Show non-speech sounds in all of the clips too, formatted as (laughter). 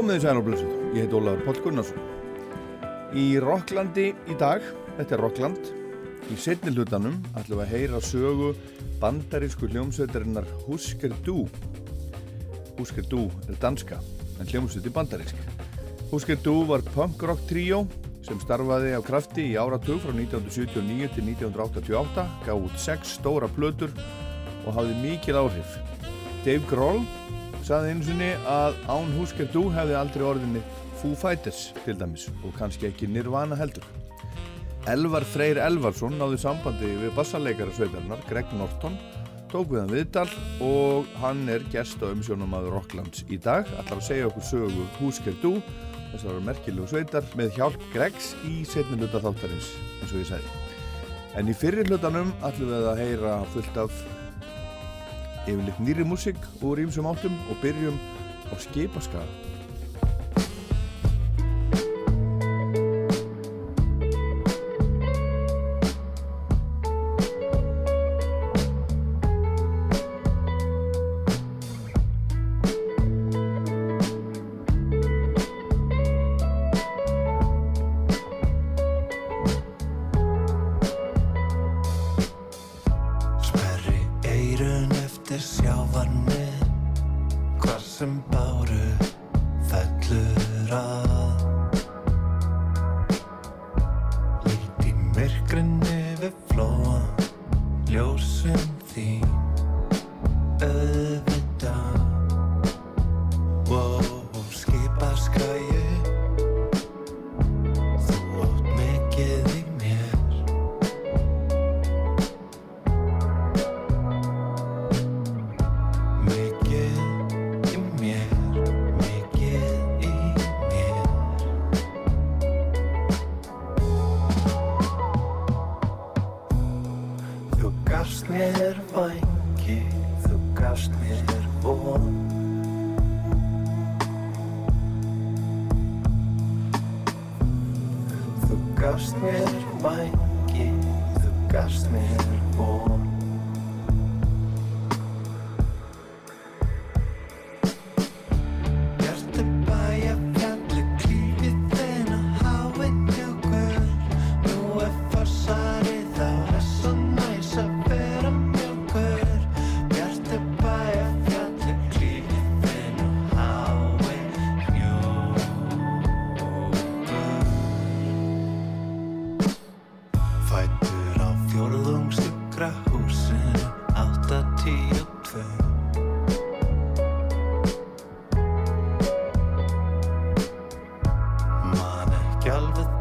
Komiði sæl og blöðsum, ég heit Ólaður Póll Gunnarsson. Í Rokklandi í dag, þetta er Rokkland, í setni hlutanum ætlum við að heyra sögu bandarísku hljómsveitarinnar Husker Du. Husker Du er danska, en hljómsveiti bandarísk. Husker Du var punk rock tríó sem starfaði á krafti í áratug frá 1979 til 1988, gaf út sex stóra plötur og hafði mikil áhrif. Dave Grohl saði einu sinni að án Husker Du hefði aldrei orðinni Foo Fighters til dæmis og kannski ekki Nirvana heldur. Elvar Freyr Elvarsson náði sambandi við bassarleikara sveitarnar Greg Norton, tók við hann viðdal og hann er gest á umsjónum að Rocklands í dag. Allar að segja okkur sögu Husker Du, þessar merkilegu sveitar, með hjálp Gregs í setni hluta þáttarins eins og ég segði. En í fyrir hlutanum ætlum við að heyra fullt af yfirleitt nýri músík úr ímsum áttum og byrjum á skipaskaða. ekki alveg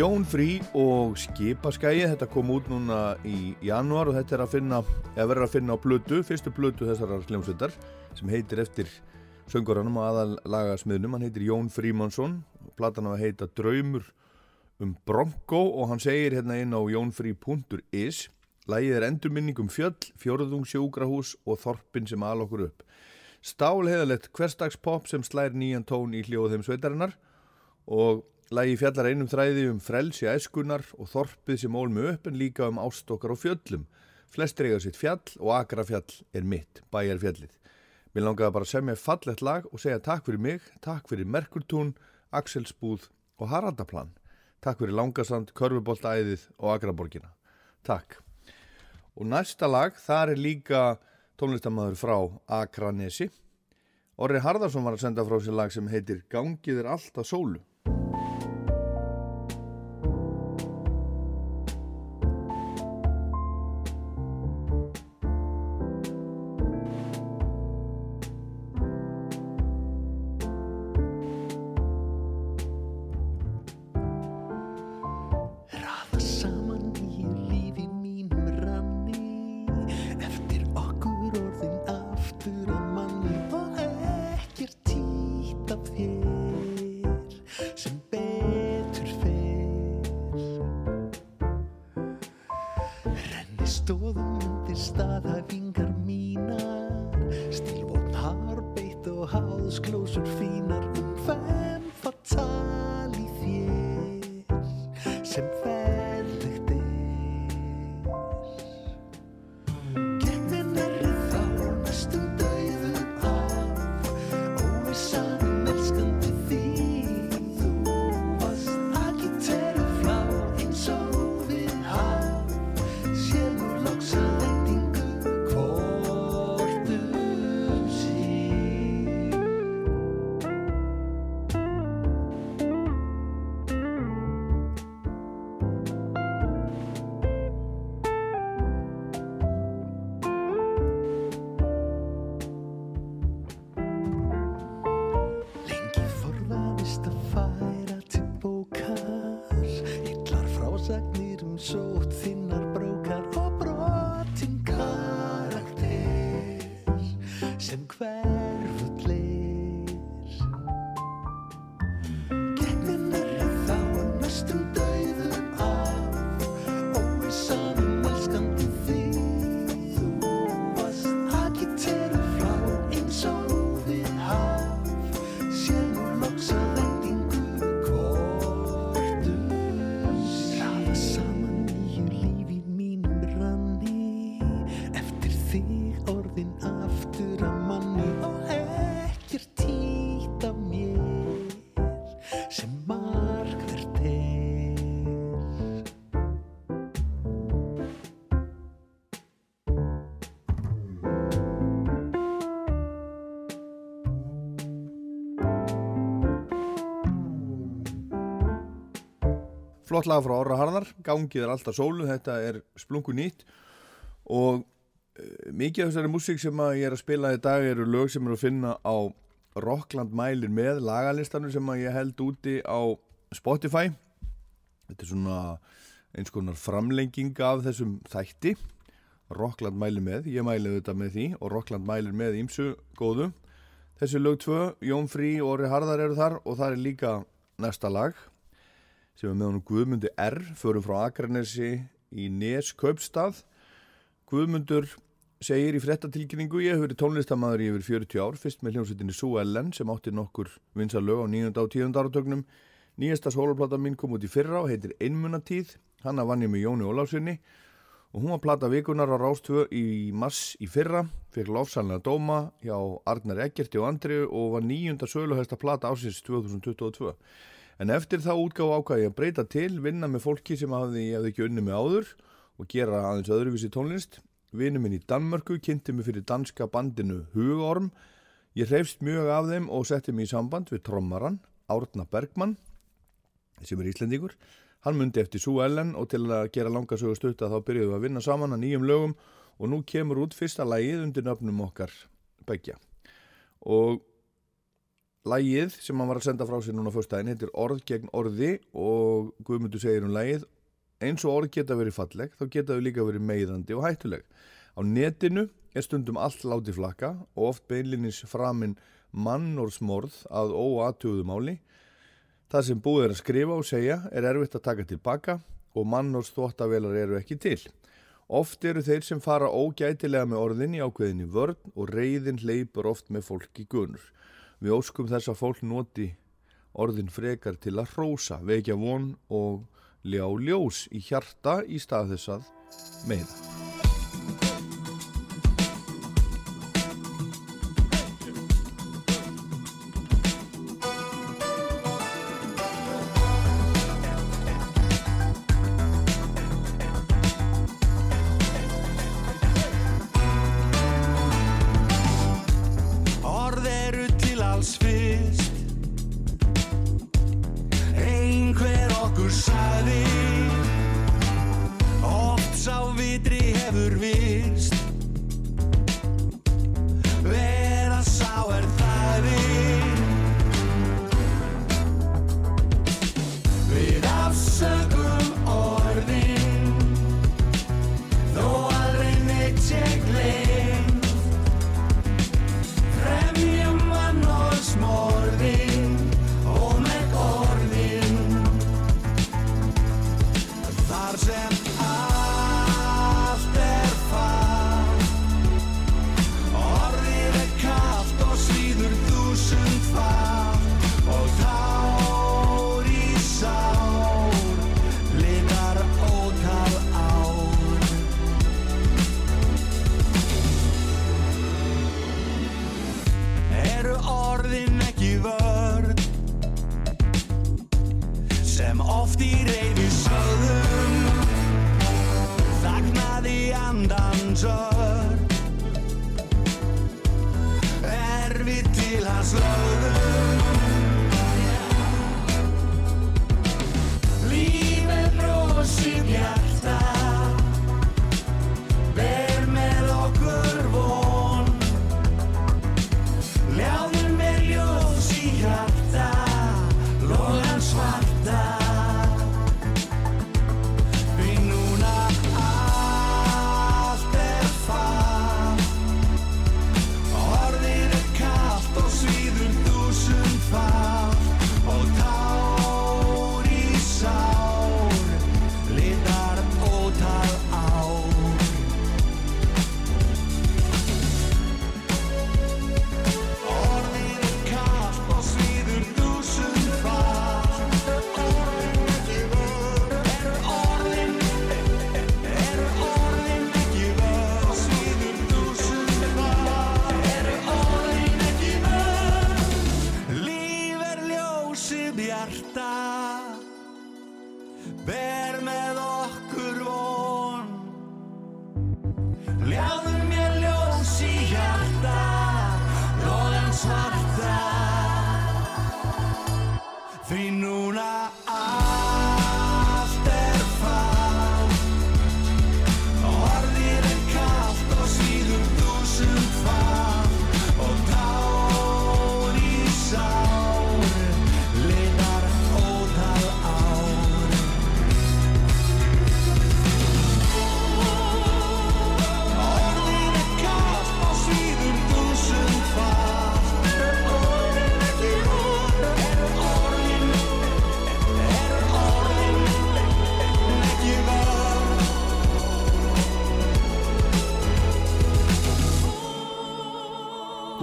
Jón Frí og Skipaskægi þetta kom út núna í januar og þetta er að finna, eða verður að finna á blödu, fyrstu blödu þessar hljómsveitar sem heitir eftir sönguranum og aðalagasmiðnum, hann heitir Jón Frímansson og platan á að heita Draumur um Bronco og hann segir hérna inn á jónfrí.is Lægið er endurminning um fjöll, fjörðung, sjógrahús og þorpin sem al okkur upp. Stál heðalett hverstagspop sem slær nýjan tón í hljóðum sveitarinnar og lægi fjallar einum þræði um frelsi æskunar og þorpið sem ólmi upp en líka um ástokkar og fjöllum. Flest reyða sitt fjall og agrafjall er mitt, bæjarfjallið. Mér langaði bara að semja fallett lag og segja takk fyrir mig, takk fyrir Merkurtún, Axelsbúð og Haraldaplan. Takk fyrir Langasand, Körfuboltæðið og Agraborgina. Takk. Og næsta lag, þar er líka tónlistamæður frá Akranesi. Orri Harðarsson var að senda frá sér lag sem heitir Gangið er alltaf sólu. Flott lag frá Orra Harðar, gangið er alltaf sólu, þetta er splungu nýtt og uh, mikið af þessari músík sem ég er að spila í dag eru lög sem eru að finna á Rockland mælir með lagalistanum sem ég held úti á Spotify. Þetta er svona eins konar framlenging af þessum þætti. Rockland mælir með, ég mæli þetta með því og Rockland mælir með ímsu góðu. Þessi lög tvö, Jón Frí og Orri Harðar eru þar og það er líka næsta lag sem er með honum Guðmundi R förum frá Akranesi í Nes Kaupstað Guðmundur segir í frettatilkynningu ég hef verið tónlistamæður í yfir 40 ár fyrst með hljómsveitinni Sue Ellen sem átti nokkur vinsa lög á 9. og 10. áratögnum nýjasta soloplata mín kom út í fyrra og heitir Einmunatíð hanna vann ég með Jóni Óláfssoni og hún var plata vikunar á Rástvö í mass í fyrra fyrir lofsalina dóma hjá Arnar Eggerti og Andri og var nýjunda söluhæsta plata ásins 2022 En eftir þá útgáð ákvæði að breyta til, vinna með fólki sem hafði, ég hefði ekki unni með áður og gera aðeins öðruvísi tónlist. Vinnu minn í Danmörku kynnti mig fyrir danska bandinu Hugorm. Ég hrefst mjög af þeim og setti mig í samband við trommaran, Árna Bergmann, sem er íslendíkur. Hann myndi eftir Sú Ellen og til að gera langa sögu stutt að þá byrjuðum við að vinna saman að nýjum lögum og nú kemur út fyrsta lægið undir nöfnum okkar begja. Og Lægið sem hann var að senda frá sér núna fyrstæðin heitir Orð gegn orði og Guðmundur segir um lægið eins og orð geta verið falleg þá geta þau líka verið meiðandi og hættuleg. Á netinu er stundum allt láti flakka og oft beinlinnins framinn mannorsmorð að óatöðumáli. Það sem búið er að skrifa og segja er erfitt að taka tilbaka og mannors þóttavelar eru ekki til. Oft eru þeir sem fara ógætilega með orðin í ákveðinni vörn og reyðin hleypur oft með fólk í gunur. Við óskum þess að fólk noti orðin frekar til að hrósa, vekja von og ljá ljós í hjarta í stað þess að meina.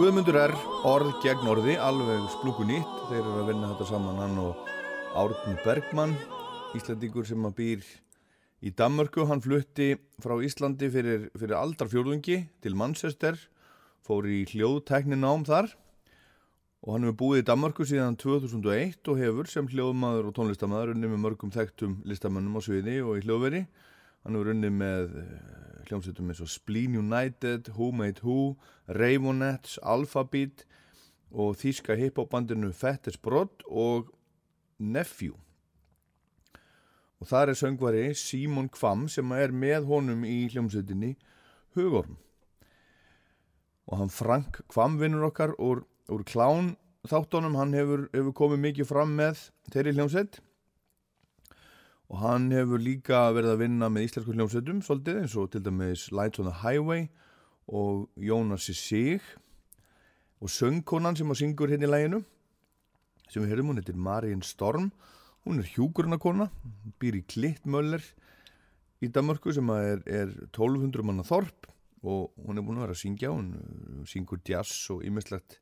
Guðmundur er orð gegn orði, alveg splúku nýtt. Þeir eru að vinna þetta saman hann og Árnur Bergmann, Íslandíkur sem að býr í Danmörku. Hann flutti frá Íslandi fyrir, fyrir aldarfjörðungi til Manchester, fór í hljóðtekninám þar og hann hefur búið í Danmörku síðan 2001 og hefur sem hljóðmaður og tónlistamæður unni með mörgum þekktum listamönnum á sviði og í hljóðveri. Hann hefur unni með hljómsveitum eins og Spleen United, Who Made Who, Raveonettes, Alphabet og þýska hiphopbandinu Fettes Brodd og Nephew. Og það er söngvari Simon Kvam sem er með honum í hljómsveitinni Hugorm. Og hann Frank Kvam vinnur okkar úr, úr klán þáttunum, hann hefur, hefur komið mikið fram með þeirri hljómsveit og hann hefur líka verið að vinna með íslensku hljómsveitum svolítið eins og til dæmis Lights on the Highway og Jónas í sig. Og söngkonan sem að syngur hérna í læginu sem við höfum, hún heitir Marian Storm. Hún er hjúgrunarkona býr í Klittmöller í Danmörku sem er, er 1200 manna þorp. Og hún er búin að vera að syngja, hún syngur jazz og ymmislegt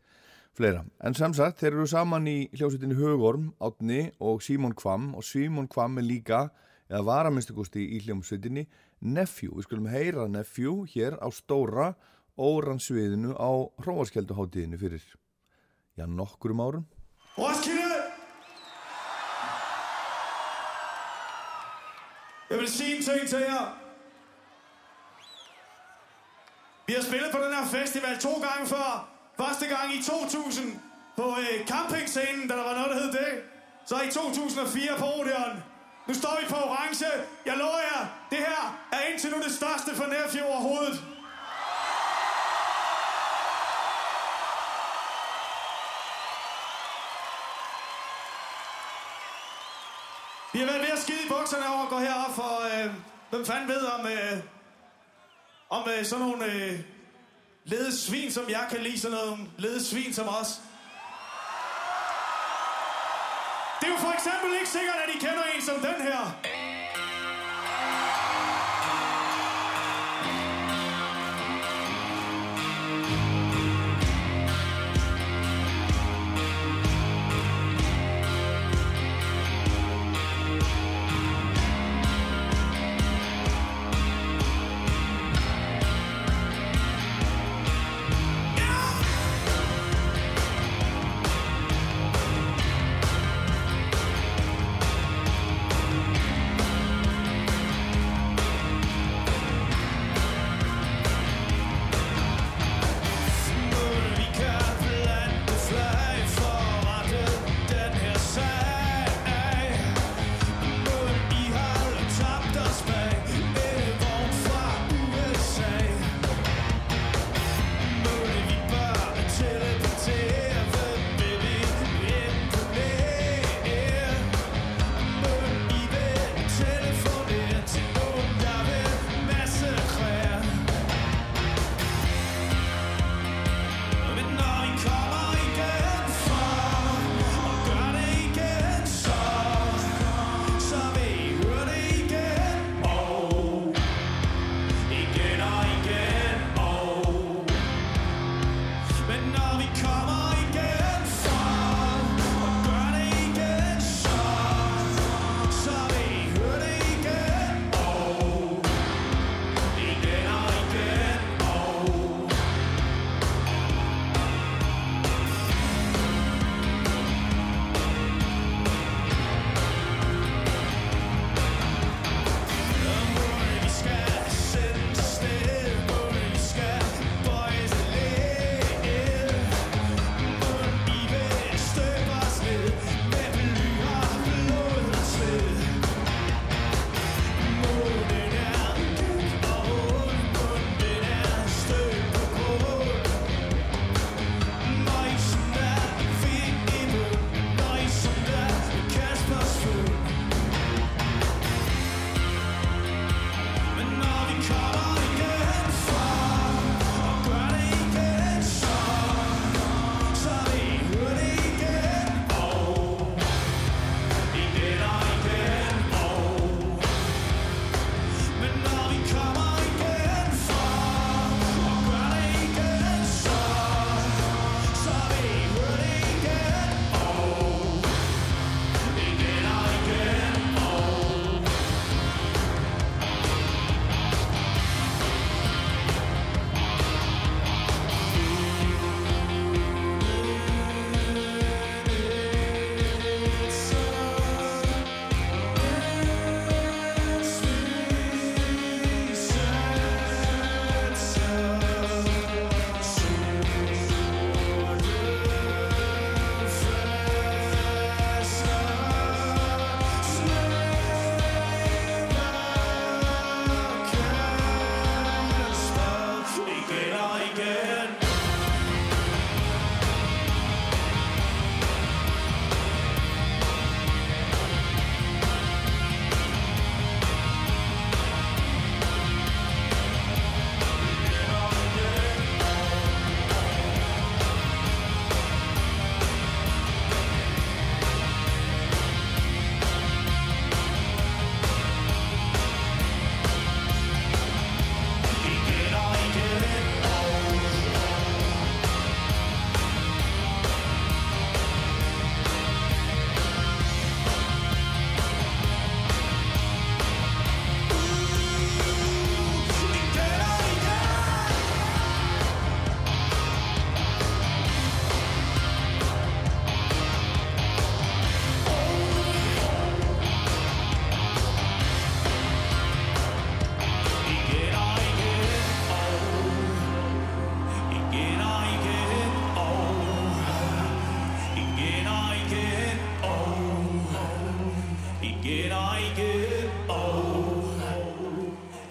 fleira. En samsagt, þeir eru saman í hljómsveitinu Hugorm, Átni og Símon Kvam og Símon Kvam er líka, eða var að minnstakosti í hljómsveitinni, Nephew. Við skulum heyra Nephew hér á stóra óransviðinu á Hróaskjölduháttíðinu fyrir, já, nokkurum árum. Roskilde! Jeg vil sige en ting til jer. Vi har spillet på den her festival to gange før. Første gang i 2000 på øh, campingscenen, da der var noget, der hed det. Så i 2004 på Odeon. Nu står vi på orange. Jeg lover jer, det her er indtil nu det største for Nærfjord overhovedet. Vi har været ved at skide i bukserne over at gå herop, for øh, hvem fanden ved om, øh, om øh, sådan nogle øh, lede svin, som jeg kan lide, sådan nogle lede svin som os. Det er jo for eksempel ikke sikkert, at I kender en som den her.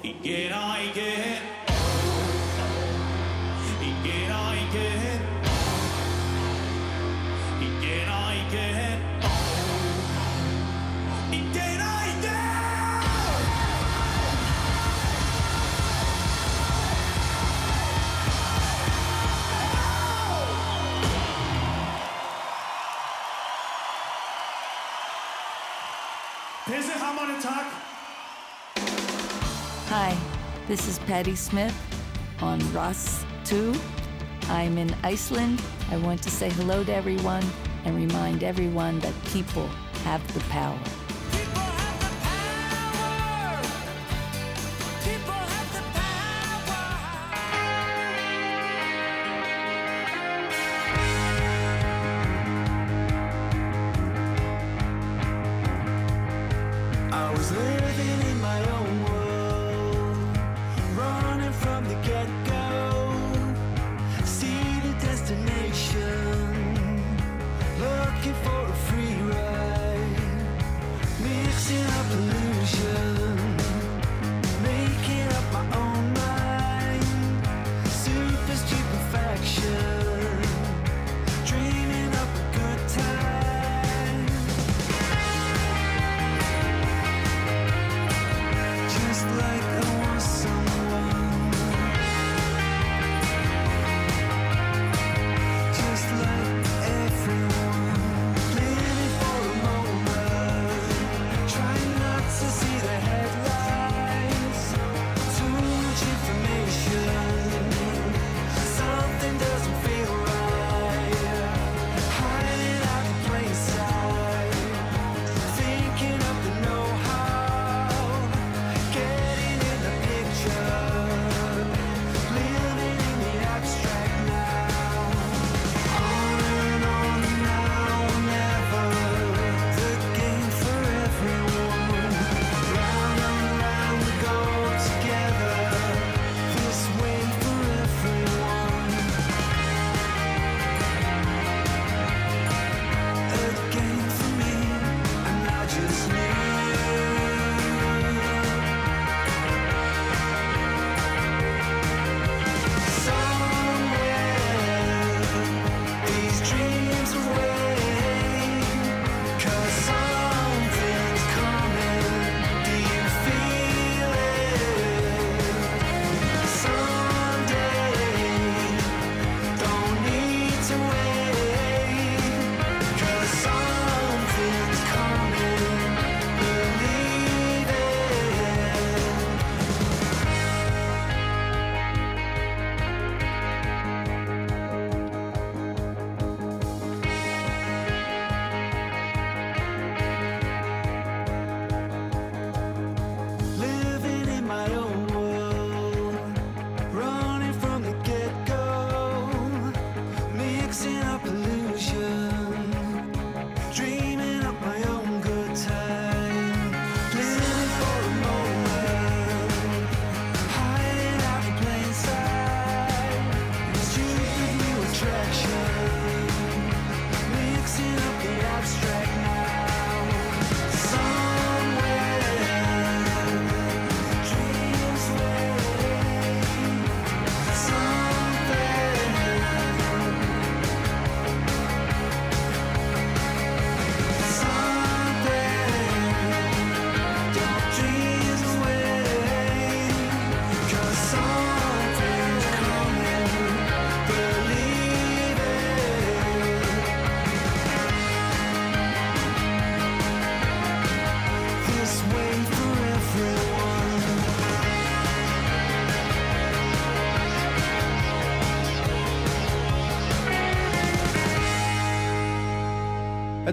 Igen, igen. Igen, igen. Igen, igen. Igen, igen. Pisse haben wir einen Tag this is Patty Smith on Ross 2. I'm in Iceland. I want to say hello to everyone and remind everyone that people have the power.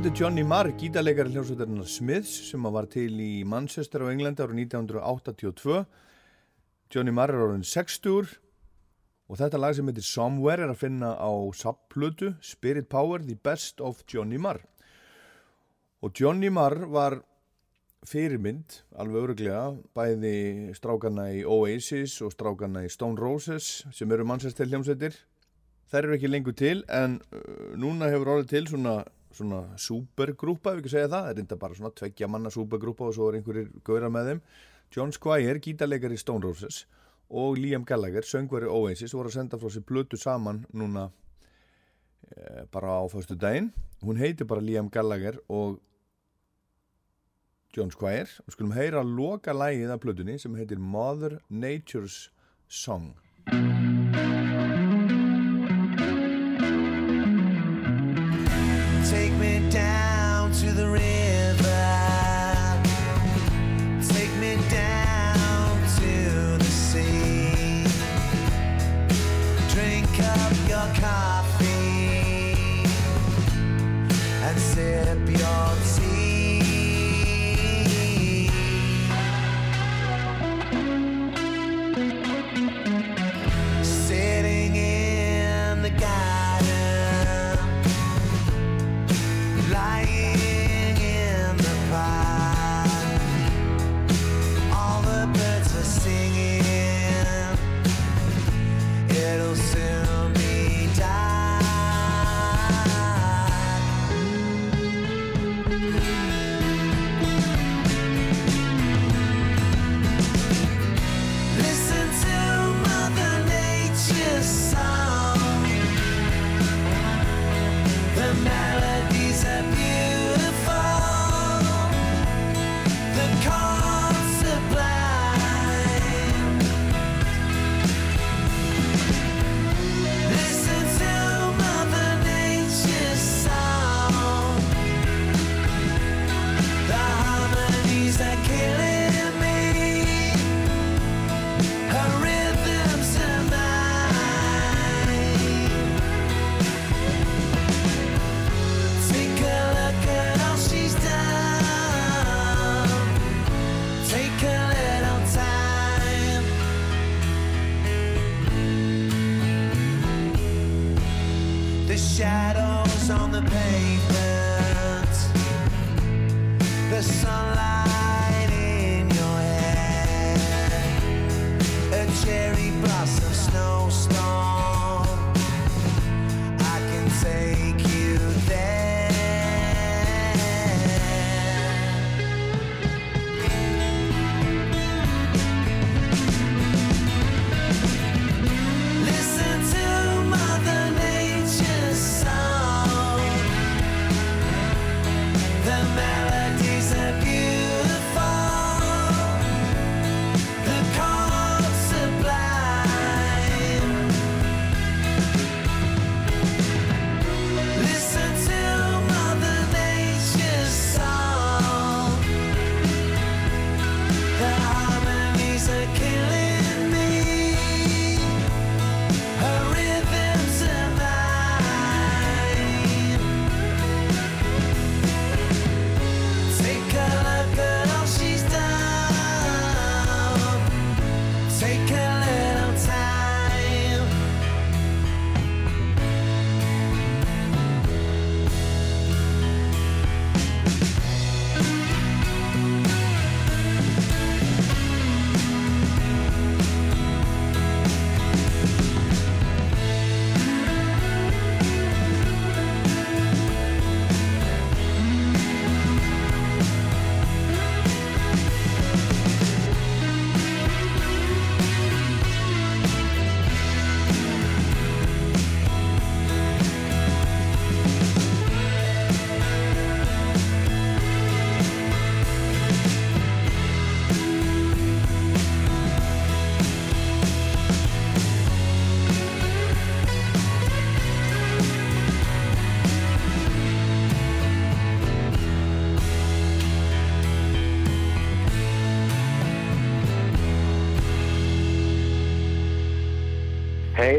Þetta er Johnny Marr, gítarleikari hljómsveitarinnar Smiths sem var til í Manchester á Englandi árið 1982. Johnny Marr er orðin 60 og þetta lag sem heitir Somewhere er að finna á subplötu Spirit Power, The Best of Johnny Marr. Og Johnny Marr var fyrirmynd, alveg öruglega, bæði strákanna í Oasis og strákanna í Stone Roses sem eru Manchester hljómsveitir. Þær eru ekki lengur til en uh, núna hefur orðið til svona svona supergrúpa, ef ekki segja það, það er reynda bara svona tveggja manna supergrúpa og svo er einhverjir gauðra með þeim. John Squire, gítarleikari Stone Roses og Liam Gallagher, söngveri Oasis voru að senda frá sér blötu saman núna e, bara á föstu daginn hún heitir bara Liam Gallagher og John Squire. Og skulum heyra loka lægið af blötunni sem heitir Mother Nature's Song The shadows on the pavement. The sunlight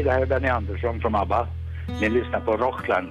Hej, det här är Benny Andersson från ABBA. Ni lyssnar på Rockland.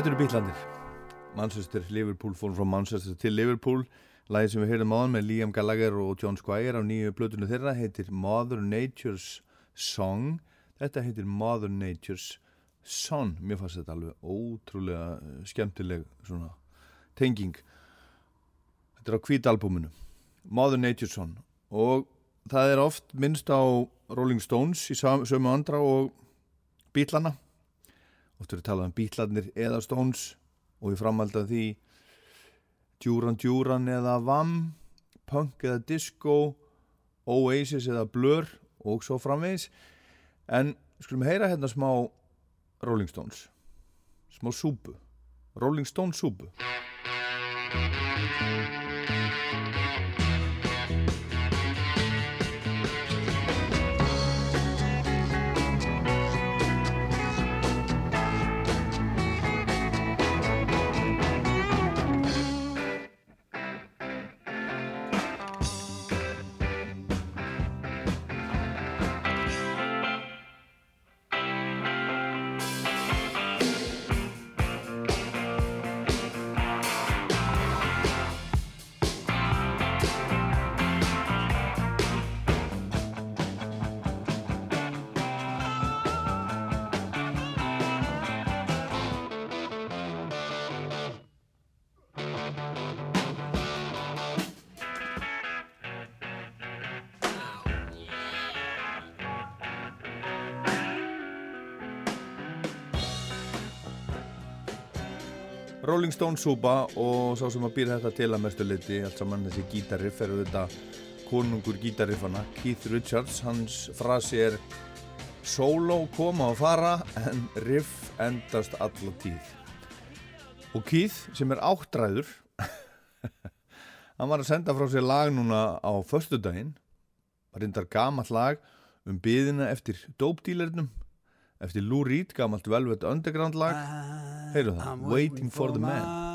Þetta eru bítlandir Manchester, Liverpool, fórum frá Manchester til Liverpool. Lagið sem við heyrðum áðan með Liam Gallagher og John Squire á nýju blötunni þeirra heitir Mother Nature's Song. Þetta heitir Mother Nature's Son Mér fannst þetta alveg ótrúlega eh, skemmtileg svona tenging. Þetta er á kvítalbúminu Mother Nature's Son og það er oft minnst á Rolling Stones í sömu andra og bítlana oft verið talað um bítlarnir eða Stones og ég framaldi að því Duran Duran eða Vam Punk eða Disco Oasis eða Blur og svo framvegis. En skulum heyra hérna smá Rolling Stones smá súpu Rolling Stones súpu Rolling Stones súpa og sá sem að býra þetta til að mestu liti allt saman þessi gítariff er þetta konungur gítariffana Keith Richards, hans frasi er solo koma og fara en riff endast alla tíð. Og Keith sem er áttræður (laughs) hann var að senda frá sér lag núna á föstudaginn var reyndar gamall lag um byðina eftir dópdílernum eftir Lou Reed, gamalt Velvet Underground lag Heyrðu það, Waiting for the man.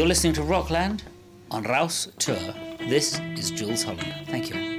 You're listening to Rockland on Rouse Tour. This is Jules Holland. Thank you.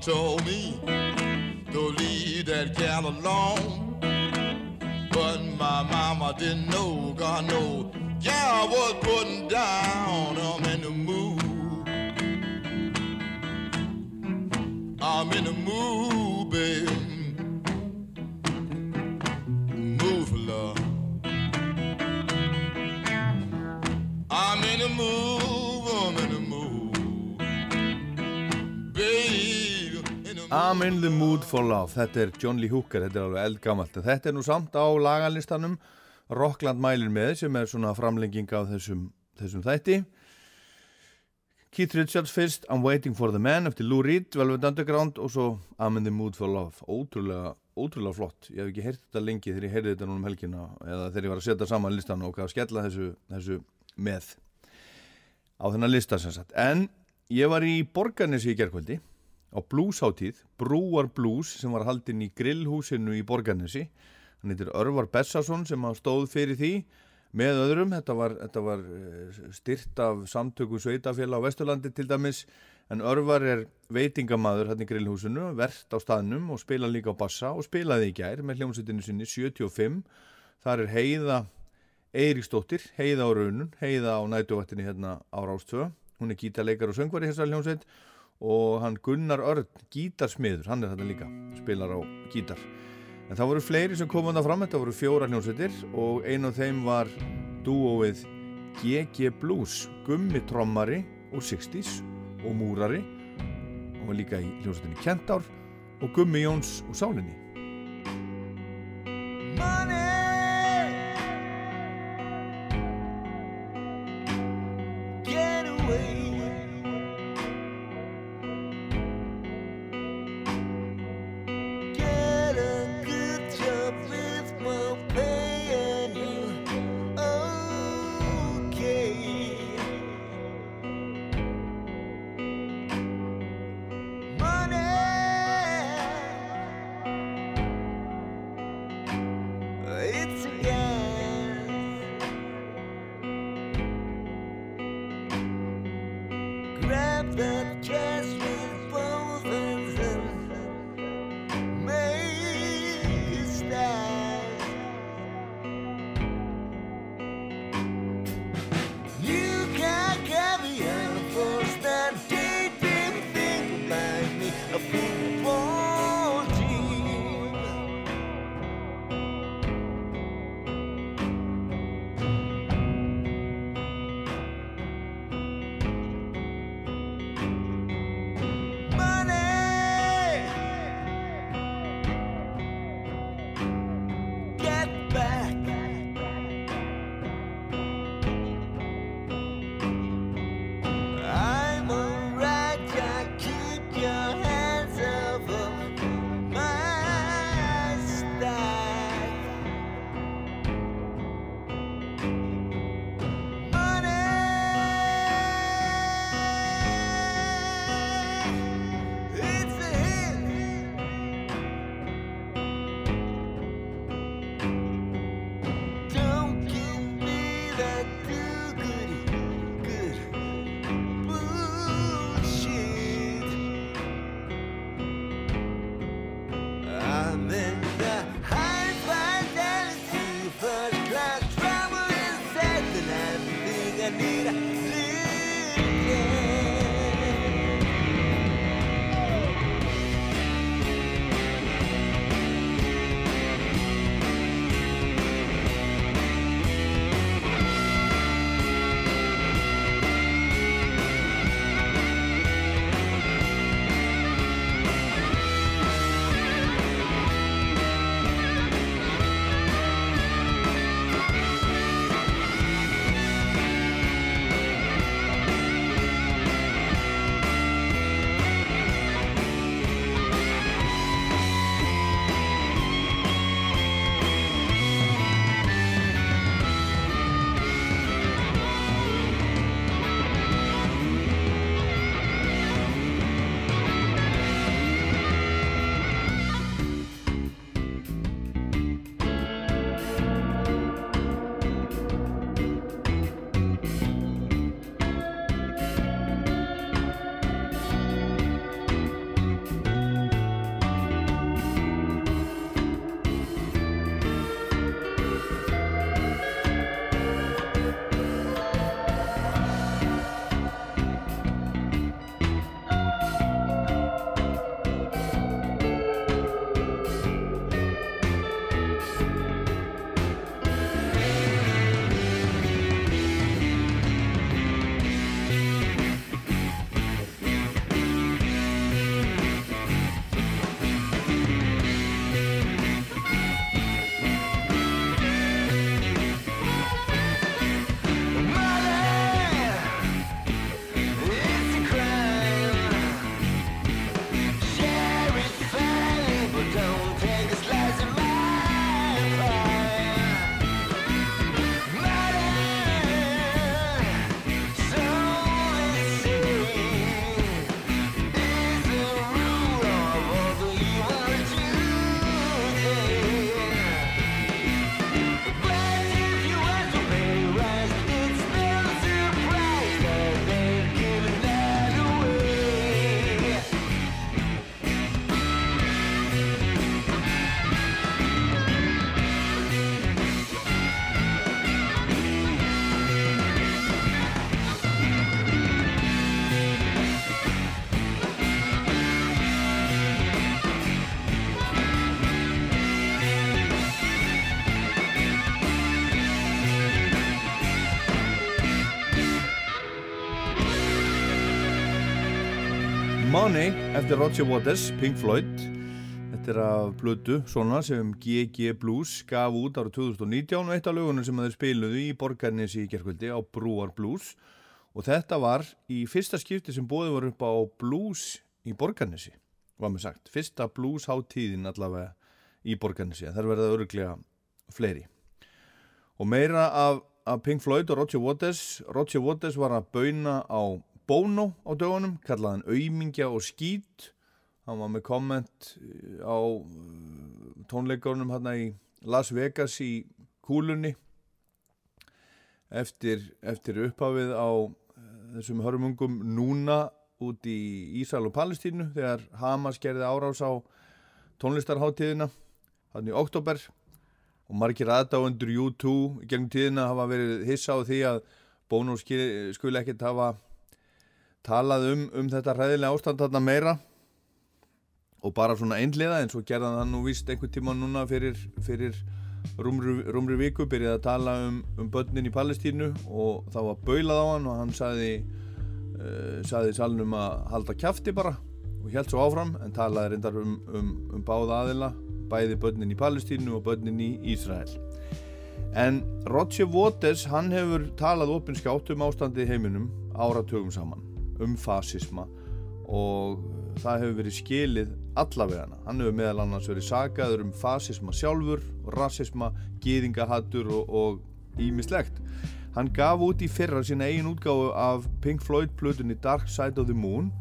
told I'm in the mood for love. Þetta er John Lee Hooker, þetta er alveg eldgamalt. Þetta er nú samt á lagalistanum. Rockland mælir með sem er svona framlenging af þessum, þessum þætti. Keith Richards fyrst I'm Waiting for the Man eftir Lou Reed Velvet Underground og svo I'm in the mood for love. Ótrúlega, ótrúlega flott. Ég hef ekki heyrt þetta lengi þegar ég heyrði þetta núna um helgina eða þegar ég var að setja saman listan og að skella þessu, þessu með. Á þennan lista sem sagt. En ég var í Borgarnesi í gerkvöldi á bluesháttíð, Brúar Blues sem var haldinn í grillhúsinu í Borgarnesi. Hann heitir Örvar Bessason sem stóð fyrir því. Með öðrum, þetta var, þetta var eh, styrt af samtöku sveitafélag á Vesturlandi til dæmis en Örvar er veitingamaður hann í grillhúsinu, verðt á staðnum og spila líka á bassa og spilaði í gær með hljómsveitinu sinni 75 þar er Heiða Eiríksdóttir, Heiða á raunun Heiða á nætuvættinni hérna á Rástöða hún er gítarleikar og söngvari þessar hljómsveit og hann Gunnar Örn gítarsmiður, hann er þetta líka spilar á gítar. En það voru fleiri sem komum það fram, þetta voru fjóra hljómsveitir og einu af þeim var dúóið GG Blues gummi trommari úr 60s og múrari. Og líka í hljómsveitinni Kentár og Gummi Jóns úr Sálinni. Get Money eftir Roger Waters, Pink Floyd. Þetta er af blödu svona sem GG Blues gaf út ára 2019 og eitt af lögunum sem þeir spiluðu í borgarnesi í gerkvöldi á Brúar Blues. Og þetta var í fyrsta skipti sem bóði var upp á blues í borgarnesi var mér sagt, fyrsta blues hátíðin allavega í borgarnesi þar verða örglega fleiri. Og meira af, af Pink Floyd og Roger Waters. Roger Waters var að bauna á Bono á dögunum, kallaði hann auðmingja og skít. Hann var með komment eh, á eh, tónleikunum hérna í Las Vegas í kúlunni. Eftir, eftir upphafið á eh, þessum hörmungum núna út í Ísrael og Palestínu þegar Hamas gerði árás á tónlistarháttíðina hann í oktober og margir aðdáendur U2 í gegnum tíðina hafa verið hissa á því að Bono skuli ekkert hafa talað um, um þetta hræðilega ástand þarna meira. Og bara svona einliða en svo gerðan það nú víst einhvern tíma núna fyrir, fyrir rúmri, rúmri viku byrjaði að tala um, um börnin í Palestínu og þá var baulað á hann og hann saði uh, saði salnum að halda kjafti bara og held svo áfram en talaði reyndar um, um, um báða aðila bæði börnin í Palestínu og börnin í Ísrael. En Roger Waters hann hefur talað opinskátt um ástandi heiminum áratugum saman um fasisma og það hefur verið skilið allavegana. Hann hefur meðal annars verið sagaður um fasisma sjálfur, rasisma, gýðingahattur og ímislegt. Hann gaf út í fyrra sína eigin útgáfu af Pink Floyd plutunni Dark Side of the Moon.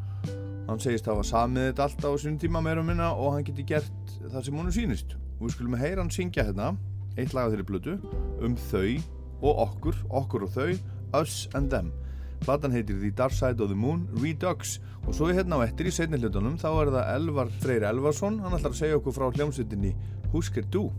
Hann segist hafa samið þetta allt á þessum tíma meira og minna og hann geti gert það sem honum sýnist. Og við skulum heyra hann syngja hérna, eitt lag af þeirri plutu, um þau og okkur, okkur og þau, us and them. Platan heitir The Dark Side of the Moon Redux. Og svo er hérna á eftir í seinni hlutunum þá er það Elvar Freyr Elvarsson. Hann ætlar að segja okkur frá hljómsveitinni Husker Du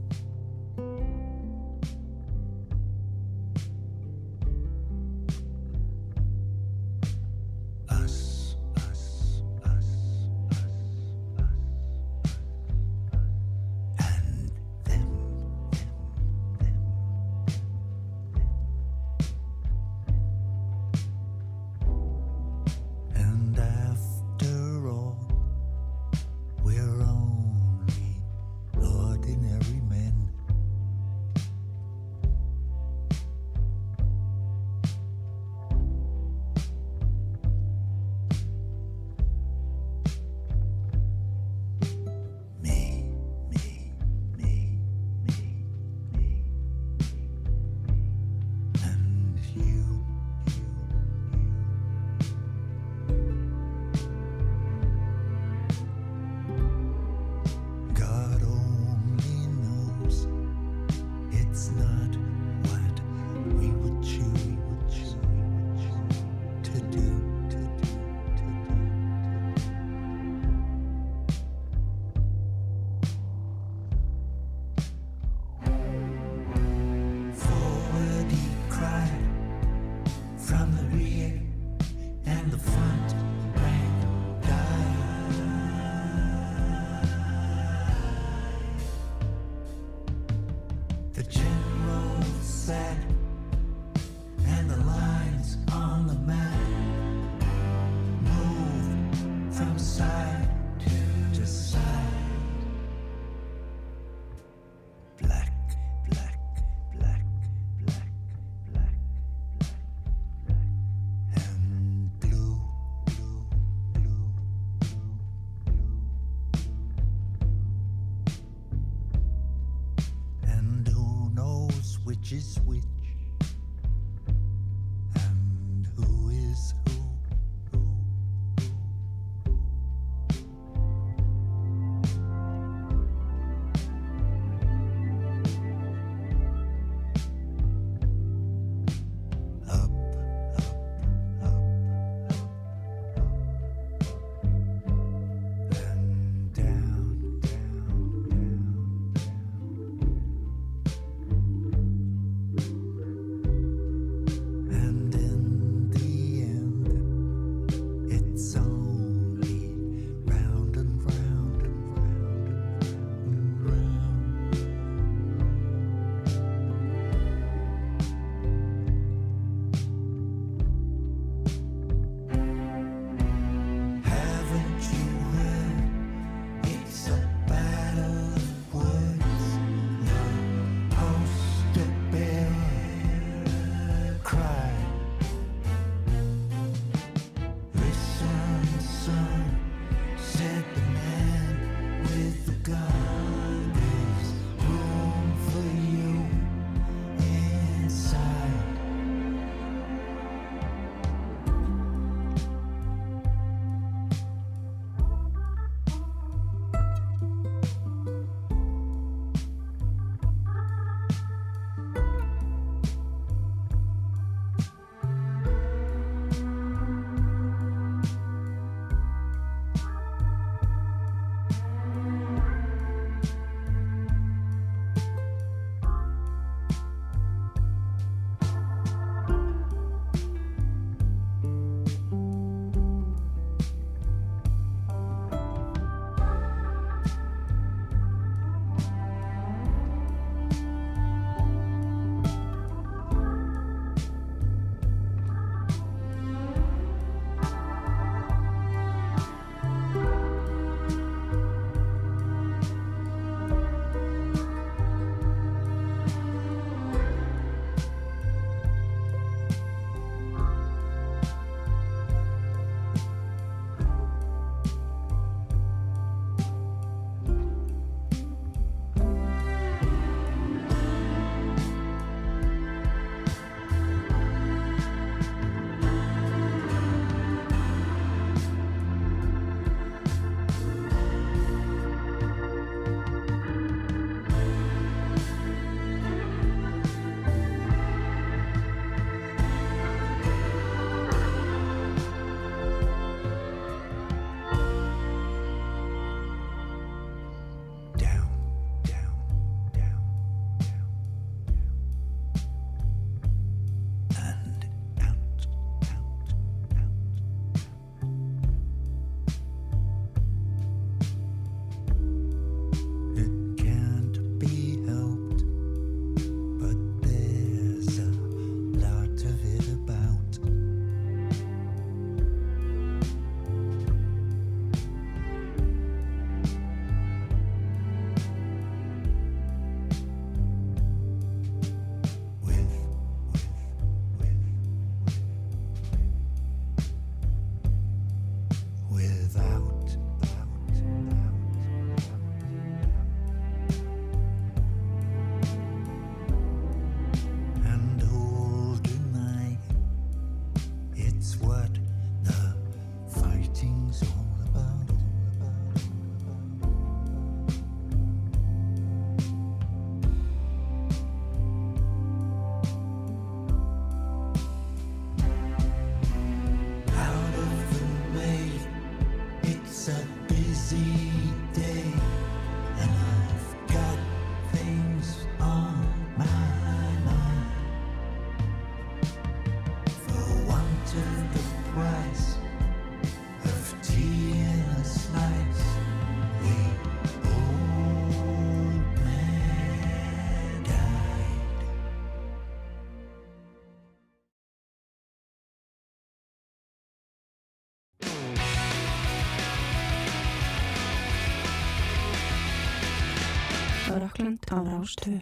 Rockland á Rástöðu.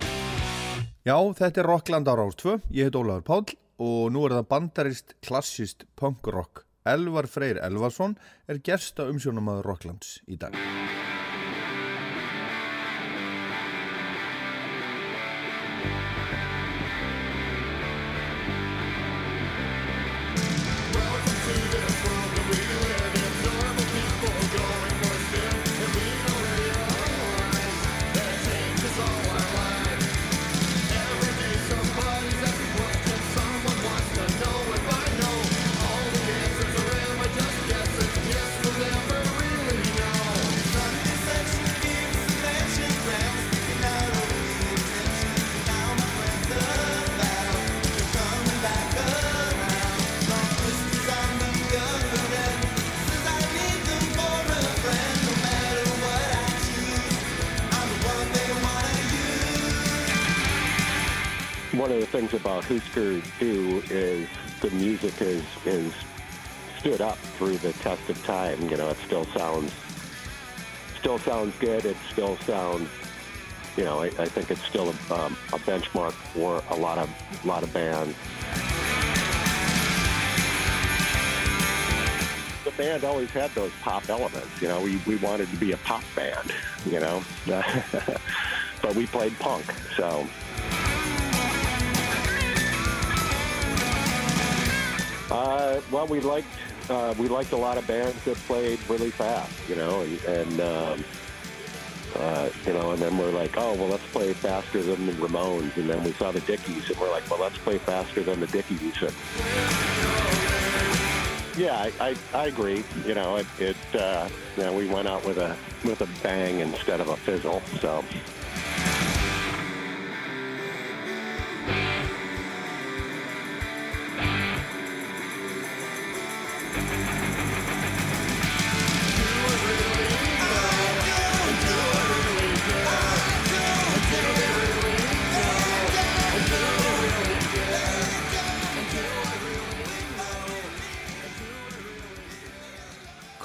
Já, þetta er Rockland á Rás 2, ég heit Ólafur Páll og nú er það bandarist klassist punk rock. Elvar Freyr Elvarsson er gesta umsjónamaður Rocklands í dag. About Husker Du is the music is is stood up through the test of time. You know, it still sounds still sounds good. It still sounds, you know, I, I think it's still a, um, a benchmark for a lot of a lot of bands. The band always had those pop elements. You know, we, we wanted to be a pop band. You know, (laughs) but we played punk, so. Uh, well, we liked uh, we liked a lot of bands that played really fast, you know, and, and um, uh, you know, and then we're like, oh, well, let's play faster than the Ramones, and then we saw the Dickies, and we're like, well, let's play faster than the Dickies. And yeah, I, I, I agree. You know, it, it uh, you know, we went out with a with a bang instead of a fizzle, so.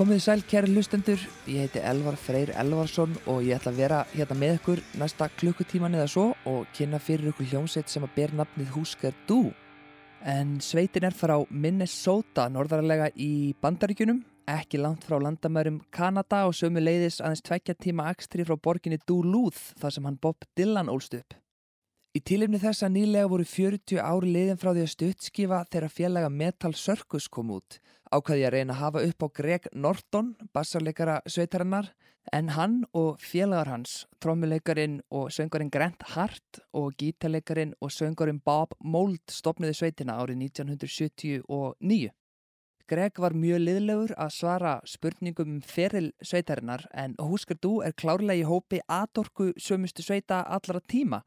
Komið þið sæl kæri lustendur, ég heiti Elvar Freyr Elvarsson og ég ætla að vera hérna með ykkur næsta klukkutíman eða svo og kynna fyrir ykkur hljómsveit sem að ber nafnið Húsker Du. En sveitin er frá Minnesota, norðarlega í Bandaríkjunum, ekki langt frá landamærum Kanada og sömu leiðis aðeins tvekja tíma akstri frá borginni Duluth þar sem hann Bob Dylan ólst upp. Í tilifni þess að nýlega voru 40 ári liðin frá því að stuttskifa þegar félaga Metal Circus kom út, ákvaði að reyna að hafa upp á Greg Norton, bassarleikara sveitarinnar, en hann og félagar hans, trommuleikarin og söngarinn Grant Hart og gítarleikarin og söngarinn Bob Mould stopniði sveitina árið 1979. Greg var mjög liðlegur að svara spurningum um feril sveitarinnar en Húskar Du er klárlega í hópi aðorku sömustu sveita allara tíma,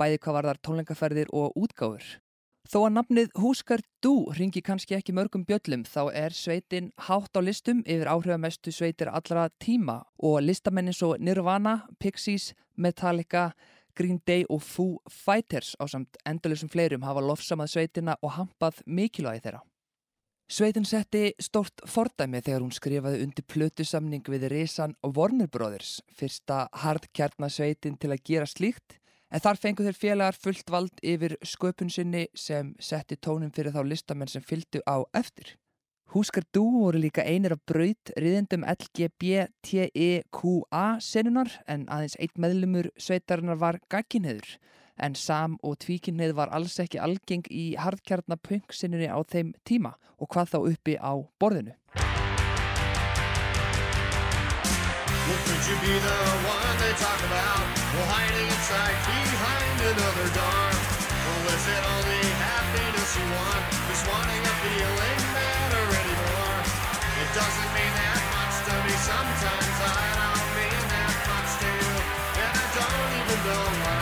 bæði hvað var þar tónlengaferðir og útgáfur. Þó að nafnið Húskar Du ringi kannski ekki mörgum bjöllum þá er sveitin hátt á listum yfir áhrifamestu sveitir allra tíma og listamennin svo Nirvana, Pixies, Metallica, Green Day og Foo Fighters á samt endalusum fleirum hafa lofsamað sveitina og hampað mikilvægi þeirra. Sveitin setti stort fordæmi þegar hún skrifaði undir plötusamning við Risan Brothers, fyrsta hardkjarnasveitin til að gera slíkt, en þar fengu þeir félagar fullt vald yfir sköpun sinni sem setti tónum fyrir þá listamenn sem fylgdu á eftir. Húskar Du voru líka einir af braut riðendum LGBTEQA senunar en aðeins eitt meðlumur sveitarinnar var gagginheður en sam og tvíkinnið var alls ekki algeng í hardkjarnapunk-sinnunni á þeim tíma og hvað þá uppi á borðinu. Well, the? Well, hiding inside behind another door. Or was it only happiness you want? Just wanting a feeling better anymore. It doesn't mean that much to me sometimes. I don't mean that much to you. And I don't even know what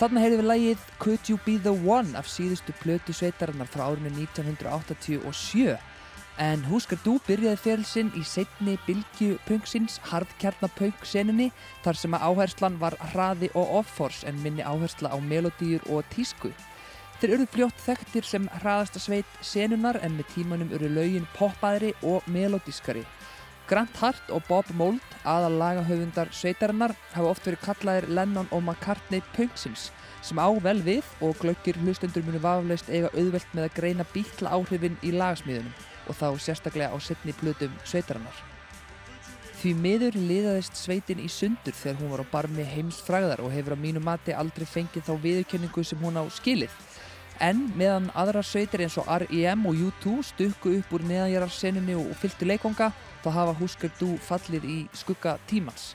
Þarna heyrðum við lagið Could You Be The One af síðustu plötu sveitarinnar frá árinu 1987 en Husker Du byrjaði feril sinn í setni bylgju punksins hardkjarnapunk senunni þar sem að áherslan var hraði og off-force en minni áhersla á melodíur og tísku. Þeir eru fljótt þekktir sem hraðasta sveit senunar en með tímanum eru lögin poppaðri og melodískari. Grant Hart og Bob Mould, aðal lagahöfundar sveitarinnar, hafa oft verið kallaðir Lennon og McCartney punksins sem á vel við og glöggir hlustendur munu vaflaust eiga auðvelt með að greina bítla áhrifin í lagasmíðunum og þá sérstaklega á setni plötum sveitarinnar. Því miður liðaðist sveitin í sundur þegar hún var á barmi heimsfræðar og hefur á mínu mati aldrei fengið þá viðurkenningu sem hún á skilið. En meðan aðrar sveitir eins og R.E.M. og U2 stukku upp úr neðanjararsenninu og fylgtu leikonga, þá hafa Husker Du fallið í skugga tímans.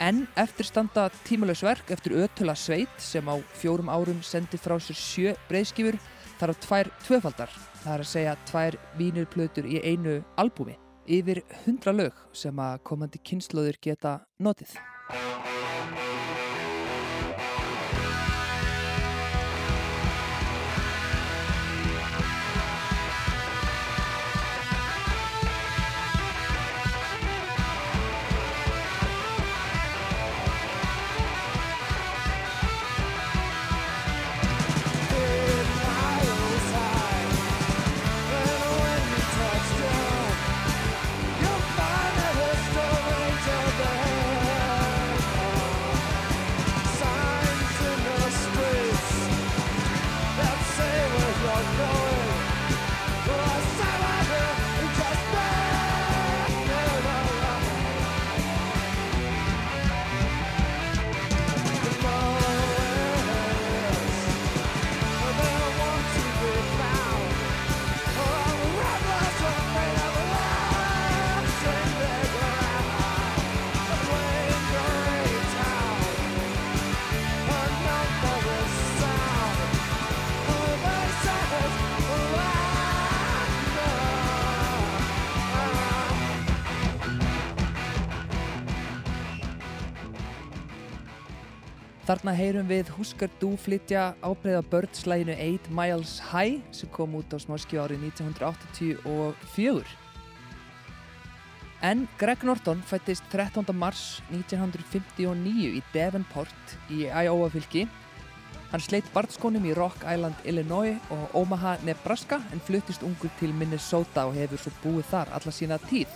En eftir standa tímalaus verk eftir ötula sveit sem á fjórum árum sendi frá sér sjö breyðskifur þar á tvær tvöfaldar, það er að segja tvær vínirplötur í einu albúmi, yfir hundra lög sem að komandi kynnslóður geta notið. Þarna heyrum við Husker Du flytja ábreyða börnslæginu 8 Miles High sem kom út á smáskju árið 1984. En Greg Norton fættist 13. mars 1959 í Devonport í Iowa fylki. Hann sleitt barnskónum í Rock Island, Illinois og Omaha, Nebraska en fluttist ungur til Minnesota og hefur svo búið þar alla sína tíð.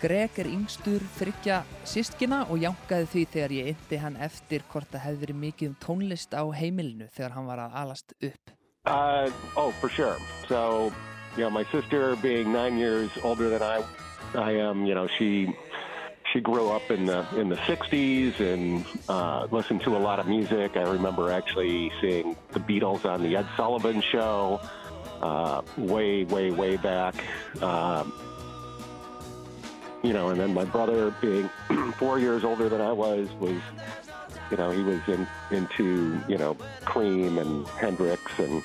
Greg er yngstur þryggja sískina og jánkaði því þegar ég yndi hann eftir hvort það hefði verið mikið um tónlist á heimilinu þegar hann var að alast upp. Uh, oh, for sure. So, you know, my sister being nine years older than I, I am, you know, she she grew up in the in the '60s and uh, listened to a lot of music. I remember actually seeing the Beatles on the Ed Sullivan Show, uh, way, way, way back. Um, you know, and then my brother being (clears throat) four years older than I was was you know, he was in, into, you know, Cream and Hendrix and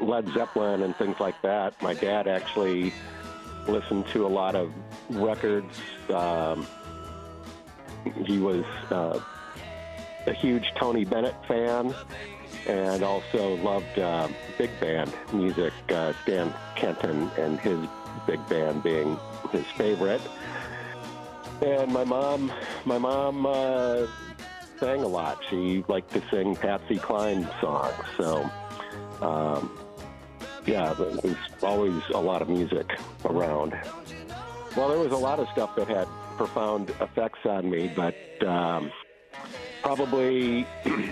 Led Zeppelin and things like that. My dad actually listened to a lot of records. Um, he was uh, a huge Tony Bennett fan and also loved uh, big band music, uh, Stan Kenton and his big band being his favorite. And my mom, my mom uh, sang a lot. She liked to sing Patsy Cline songs. So, um, yeah, there was always a lot of music around. Well, there was a lot of stuff that had profound effects on me, but um, probably, (clears throat) you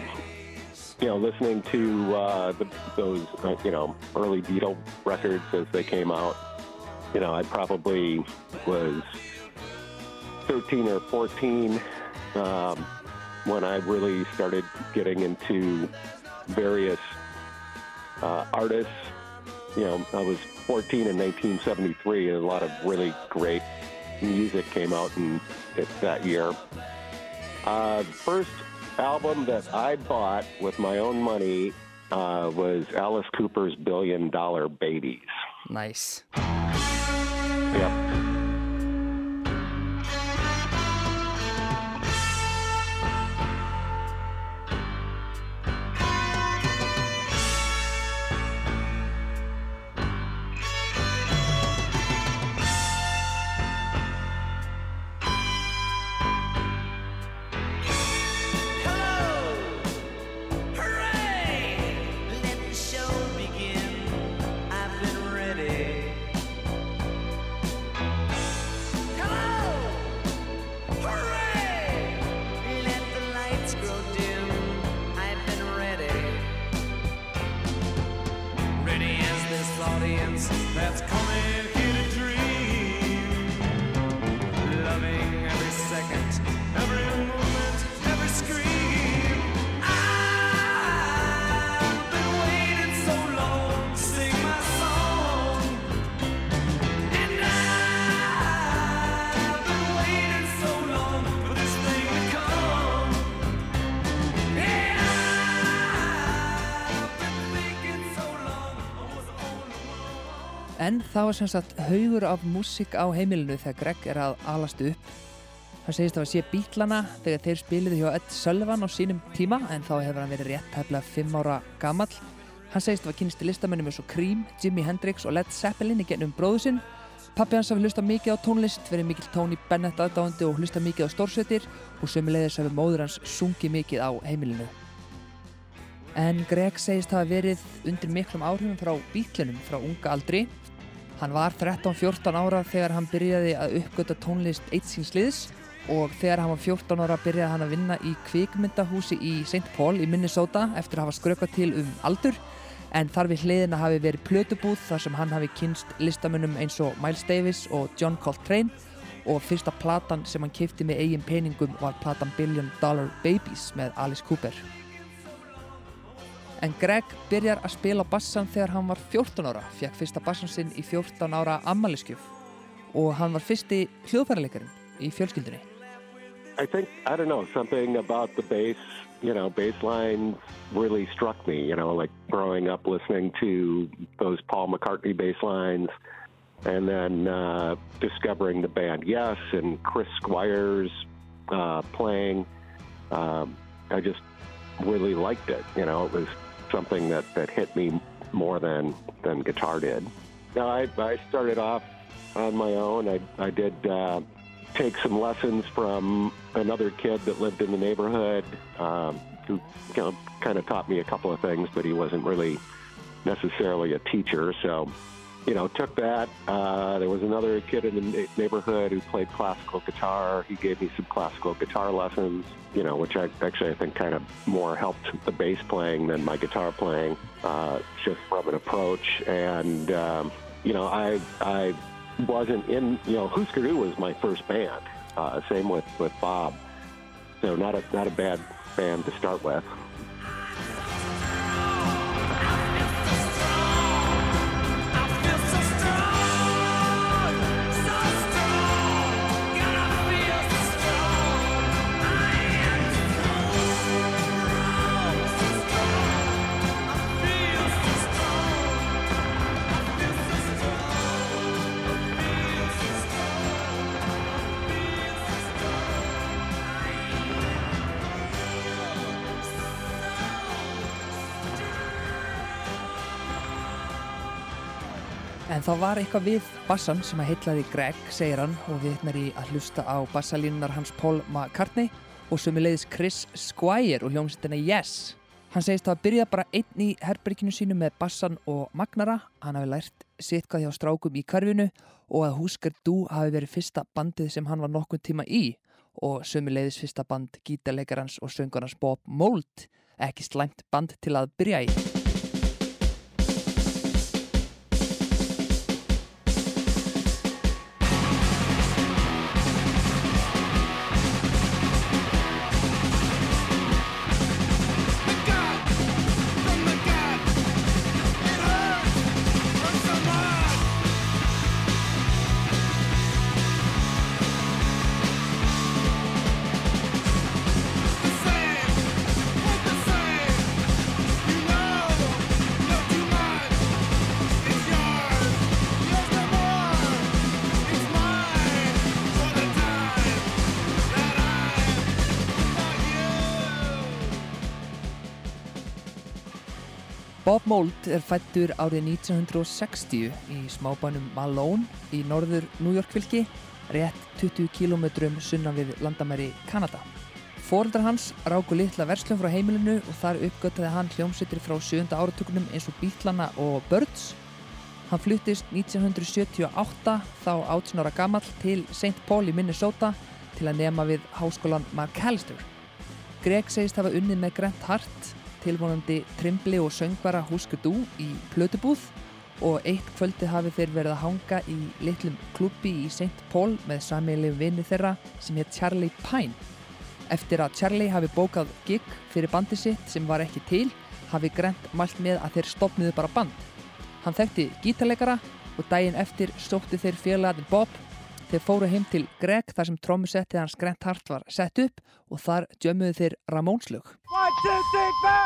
know, listening to uh, the, those, uh, you know, early Beatle records as they came out, you know, I probably was 13 or 14 um, when I really started getting into various uh, artists. You know, I was 14 in 1973, and a lot of really great music came out in it, that year. Uh, the first album that I bought with my own money uh, was Alice Cooper's Billion Dollar Babies. Nice. 对呀 það var sem sagt haugur af músík á heimilinu þegar Greg er að alast upp. Hann segist að sé bítlana þegar þeir spiliði hjá Ed Sullivan á sínum tíma en þá hefur hann verið rétt hefla 5 ára gamall. Hann segist að var kynst í listamennum eins og Cream, Jimi Hendrix og Led Zeppelin í gennum bróðu sinn. Pappi hans hafi hlusta mikið á tónlist, verið mikill Tony Bennett aðdáandi og hlusta mikið á stórsveitir og sömulegðis hafi móður hans sungið mikið á heimilinu. En Greg segist hafa verið undir miklum áhrifum frá bítlunum frá unga aldri. Hann var 13-14 ára þegar hann byrjaði að uppgöta tónlist eitt síns liðs og þegar hann var 14 ára byrjaði hann að vinna í kvikmyndahúsi í St. Paul í Minnesota eftir að hafa skrökað til um aldur en þar við hliðina hafi verið plötubúð þar sem hann hafi kynst listamönnum eins og Miles Davis og John Coltrane og fyrsta platan sem hann kifti með eigin peningum var platan Billion Dollar Babies með Alice Cooper. En Greg byrjar að spila bassan þegar hann var 14 ára, fekk fyrsta bassan sinn í 14 ára ammaliskjöf og hann var fyrsti hljóðfæraleikarin í fjölskyldunni. I think I don't know something about the bass, you know, bass line really struck me. You know, like growing up listening to those Paul McCartney bass lines, and then uh, discovering the band Yes and Chris Squires uh, playing. Um, I just really liked it. You know, it was something that, that hit me more than than guitar did. Now, I, I started off on my own. I, I did uh, take some lessons from another kid that lived in the neighborhood um, who you know, kind of taught me a couple of things, but he wasn't really necessarily a teacher. So, you know, took that. Uh, there was another kid in the neighborhood who played classical guitar. He gave me some classical guitar lessons, you know, which I actually I think kind of more helped the bass playing than my guitar playing, uh, just from an approach. And um, you know, I I wasn't in. You know, Husker Du was my first band. Uh, same with with Bob. So not a not a bad band to start with. Þá var eitthvað við bassan sem að heitlaði Greg, segir hann, og vitnar í að hlusta á bassalínunar hans Paul McCartney og sömuleiðis Chris Squire og hljómsveitina Yes. Hann segist að byrja bara einn í herberginu sínu með bassan og magnara. Hann hafi lært sitt hvað hjá strákum í karfinu og að Husker Du hafi verið fyrsta bandið sem hann var nokkur tíma í og sömuleiðis fyrsta band gítarleikarans og söngarnas Bob Mould. Ekki slæmt band til að byrja í. Bob Mould er fættur árið 1960 í smábænum Malone í norður New York fylki, rétt 20 km sunnan við landamæri Kanada. Fóreldrar hans ráku litla verslun frá heimilinu og þar uppgöttaði hann hljómsveitir frá 7. áratökunum eins og Bítlana og Birds. Hann fluttist 1978 þá 18 ára gamall til St. Paul í Minnesota til að nema við háskólan McAllister. Greg segist hafa unnið með Grant Hart tilvonandi trimbli og söngvara Húskudú í plötubúð og eitt kvöldi hafi þeir verið að hanga í litlum klubbi í St. Paul með sammeilið vinni þeirra sem hétt Charlie Pine. Eftir að Charlie hafi bókað gig fyrir bandi sitt sem var ekki til hafi Grant mælt með að þeir stopniðu bara band. Hann þekkti gítarleikara og daginn eftir sótti þeir félagin Bob Þeir fóru heim til Greg þar sem trommusettið hans Grant Hart var sett upp og þar djömmuðu þeir Ramones-lög. One, two, three, four.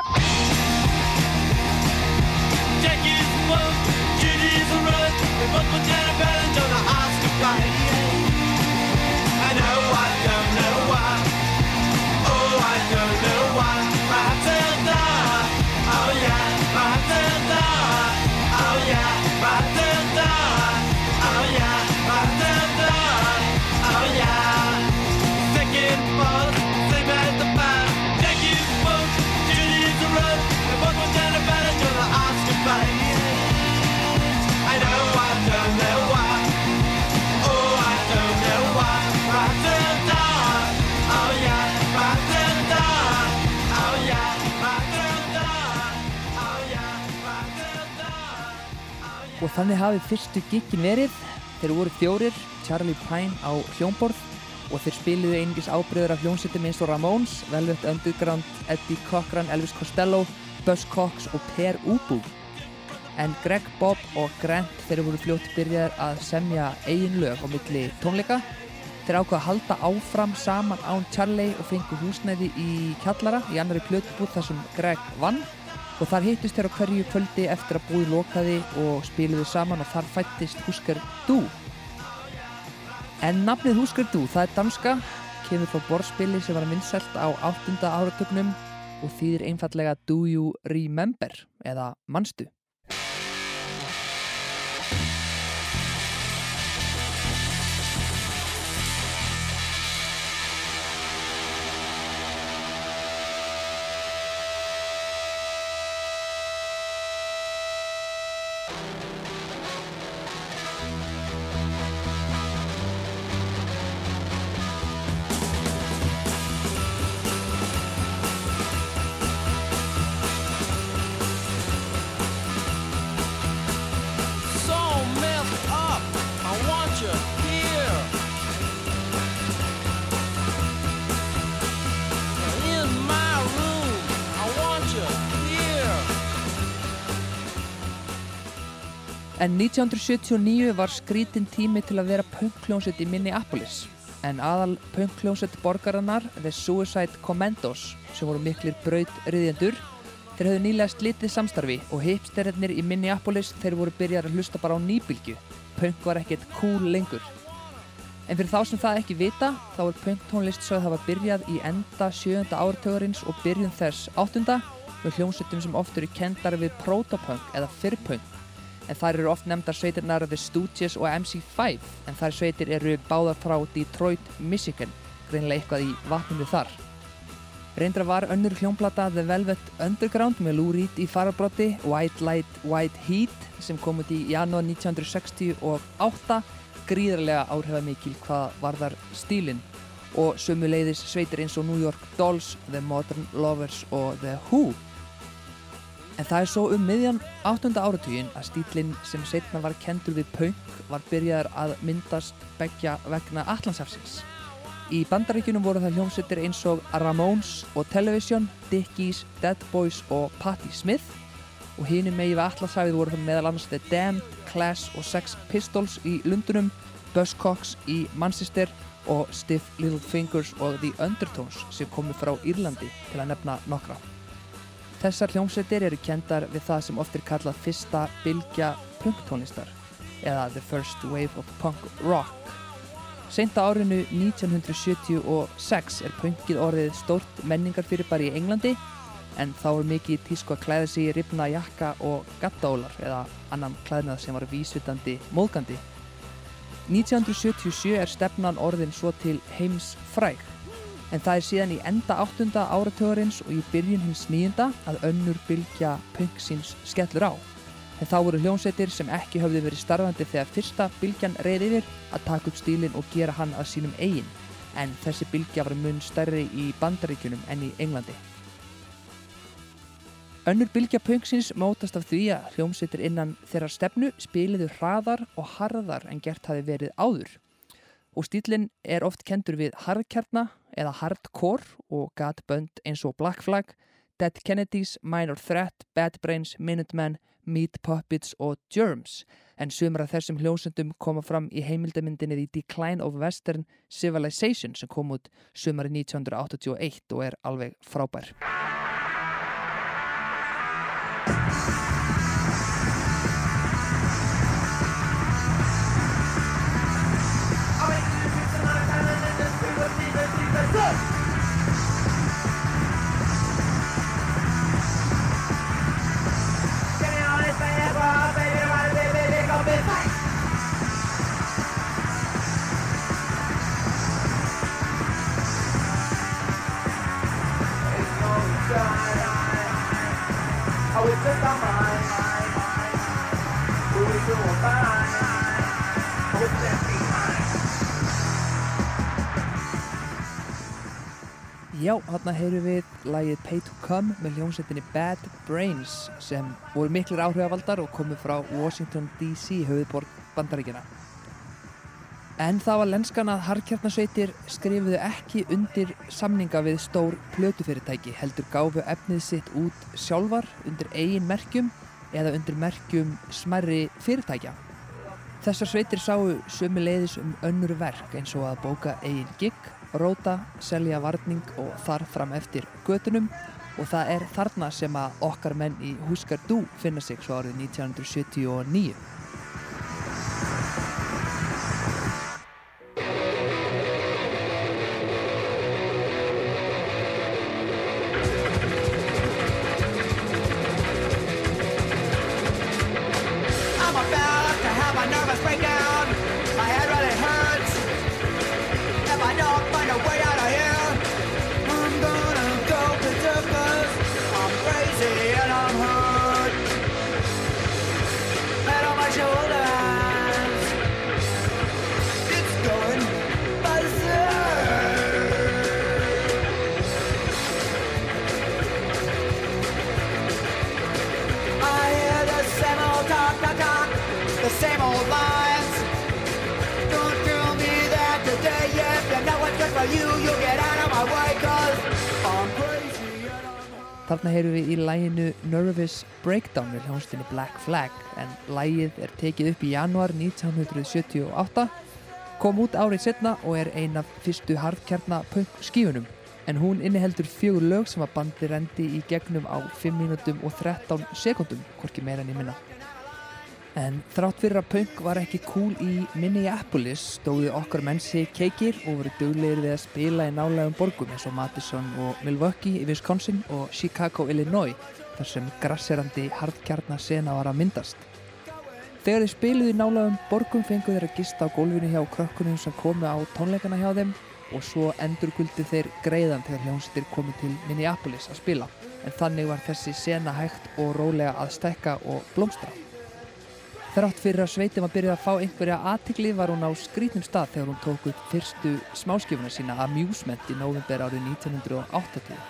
Jackie's the one, Judy's the run. They Og þannig hafi fyrstu giggin verið. Þeir voru fjórir, Charlie Pine á hljómborð og þeir spiluðu einingis ábreyður af hljómsveitum eins og Ramones, Velvet Underground, Eddie Cochran, Elvis Costello, Buzz Cox og Per Ubu. En Greg, Bob og Grant þeir voru fljótt byrjaðir að semja eigin lög á milli tónleika. Þeir ákvaða að halda áfram saman án Charlie og fengu húsnæði í kjallara í annari plötubúð þar sem Greg vann og þar hittust þeir á hverju kvöldi eftir að búið lokaði og spiluðu saman og þar fættist Husker Du. En nafnið Husker Du, það er danska, kemur frá borðspili sem var vinsælt á 8. áratögnum og þýðir einfallega Do You Remember eða Manstu. En 1979 var skrítin tími til að vera punkljónsett í Minneapolis. En aðal punkljónsett borgarinnar, The Suicide Commandos, sem voru miklir braut-riðjendur, þeir höfðu nýlega slitið samstarfi og hipsterarnir í Minneapolis þeir voru byrjar að hlusta bara á nýbylgju. Punk var ekkert cool lengur. En fyrir þá sem það ekki vita, þá er punktónlist sögð hafa byrjað í enda sjöunda áratögarins og byrjun þess áttunda með hljómsettum sem oft eru kendar við protopunk eða fyrrpunk en þær eru oft nefndar sveitirnar The Stooges og MC5 en þær sveitir eru báðar frá Detroit, Michigan greinlega eitthvað í vatninu þar. Reyndra var önnur hljómplata The Velvet Underground með Lou Reed í farabrotti White Light, White Heat sem kom út í janúar 1968 gríðarlega áhrifamikil hvað varðar stílinn. Og sömuleiðis sveitir eins og New York Dolls, The Modern Lovers og The Who En það er svo um miðjan 8. áratugin að stílinn sem setna var kendur við punk var byrjaðar að myndast begja vegna Allandsafsins. Í bandaríkjunum voru það hljómsveitir eins og Ramones og Television, Dickies, Dead Boys og Patti Smith og hinum megi við Allandsafið voru það meðal annars The Damned, Clash og Sex Pistols í Lundunum, Buzzcocks í Manchester og Stiff Little Fingers og The Undertones sem komu frá Írlandi til að nefna nokkra. Þessar hljómsveitir eru kendar við það sem oft er kallað fyrsta bylgja punktónlistar eða The First Wave of Punk Rock. Seint á árinu 1976 er punkið orðið stórt menningarfyrirbæri í Englandi en þá er mikið tísku að klæða sig í ripna jakka og gattaólar eða annan klæðnað sem var vísvitandi móðgandi. 1977 er stefnan orðin svo til heims fræg en það er síðan í enda áttunda áratugurins og í byrjun hins nýjunda að önnur bylgja punk síns skellur á. En þá voru hljómsveitir sem ekki höfðu verið starfandi þegar fyrsta bylgjan reyði yfir að taka upp stílinn og gera hann að sínum eigin. En þessi bylgja var mun stærri í bandaríkjunum en í Englandi. Önnur bylgja punksins mótast af því að hljómsveitir innan þeirra stefnu spiliðu hraðar og harðar en gert hafi verið áður. Og stílinn er oft kendur við harðkjarna eða hardcore og gat bönd eins og Black Flag, Dead Kennedys, Minor Threat, Bad Brains, Minutemen, Meat Puppets og Germs en sumra þessum hljómsöndum koma fram í heimildamindinni The Decline of Western Civilization sem kom út sumari 1981 og er alveg frábær. Já, hérna heyrum við lagið Pay to Come með hljómsveitinni Bad Brains sem voru miklir áhrifavaldar og komu frá Washington DC, höfuðborg bandaríkina. En það var lenskan að harkjarnasveitir skrifuðu ekki undir samninga við stór plötufyrirtæki, heldur gáfu efnið sitt út sjálfar undir eigin merkjum eða undir merkjum smerri fyrirtækja. Þessar sveitir sáu sömu leiðis um önnur verk eins og að bóka eigin gig, róta, selja varning og þar fram eftir götunum og það er þarna sem að okkar menn í Húskar Dú finna sig svo árið 1979. Þarna heyrum við í læginu Nervous Breakdown við hljónstinni Black Flag en lægið er tekið upp í januar 1978 kom út árið setna og er ein af fyrstu hardkjarna punk skífunum en hún inniheldur fjögur lög sem að bandi rendi í gegnum á 5 mínútum og 13 sekundum, hvorki meira en ég minna. En þrátt fyrir að punk var ekki cool í Minneapolis stóðu okkar mennsi keikir og voru duglegir við að spila í nálegum borgum eins og Madison og Milwaukee í Wisconsin og Chicago, Illinois þar sem grasserandi hardkjarna sena var að myndast. Þegar þeir spiluðu í nálaðum borgum fengu þeir að gista á gólfinu hjá krökkunum sem komu á tónleikana hjá þeim og svo endurguldi þeir greiðan þegar hljómsveitir komu til Minneapolis að spila. En þannig var þessi sena hægt og rólega að stekka og blómstra. Þrátt fyrir að sveitum að byrja að fá einhverja aðtikli var hún á skrítnum stað þegar hún tók upp fyrstu smáskifuna sína Amusement í november árið 1980.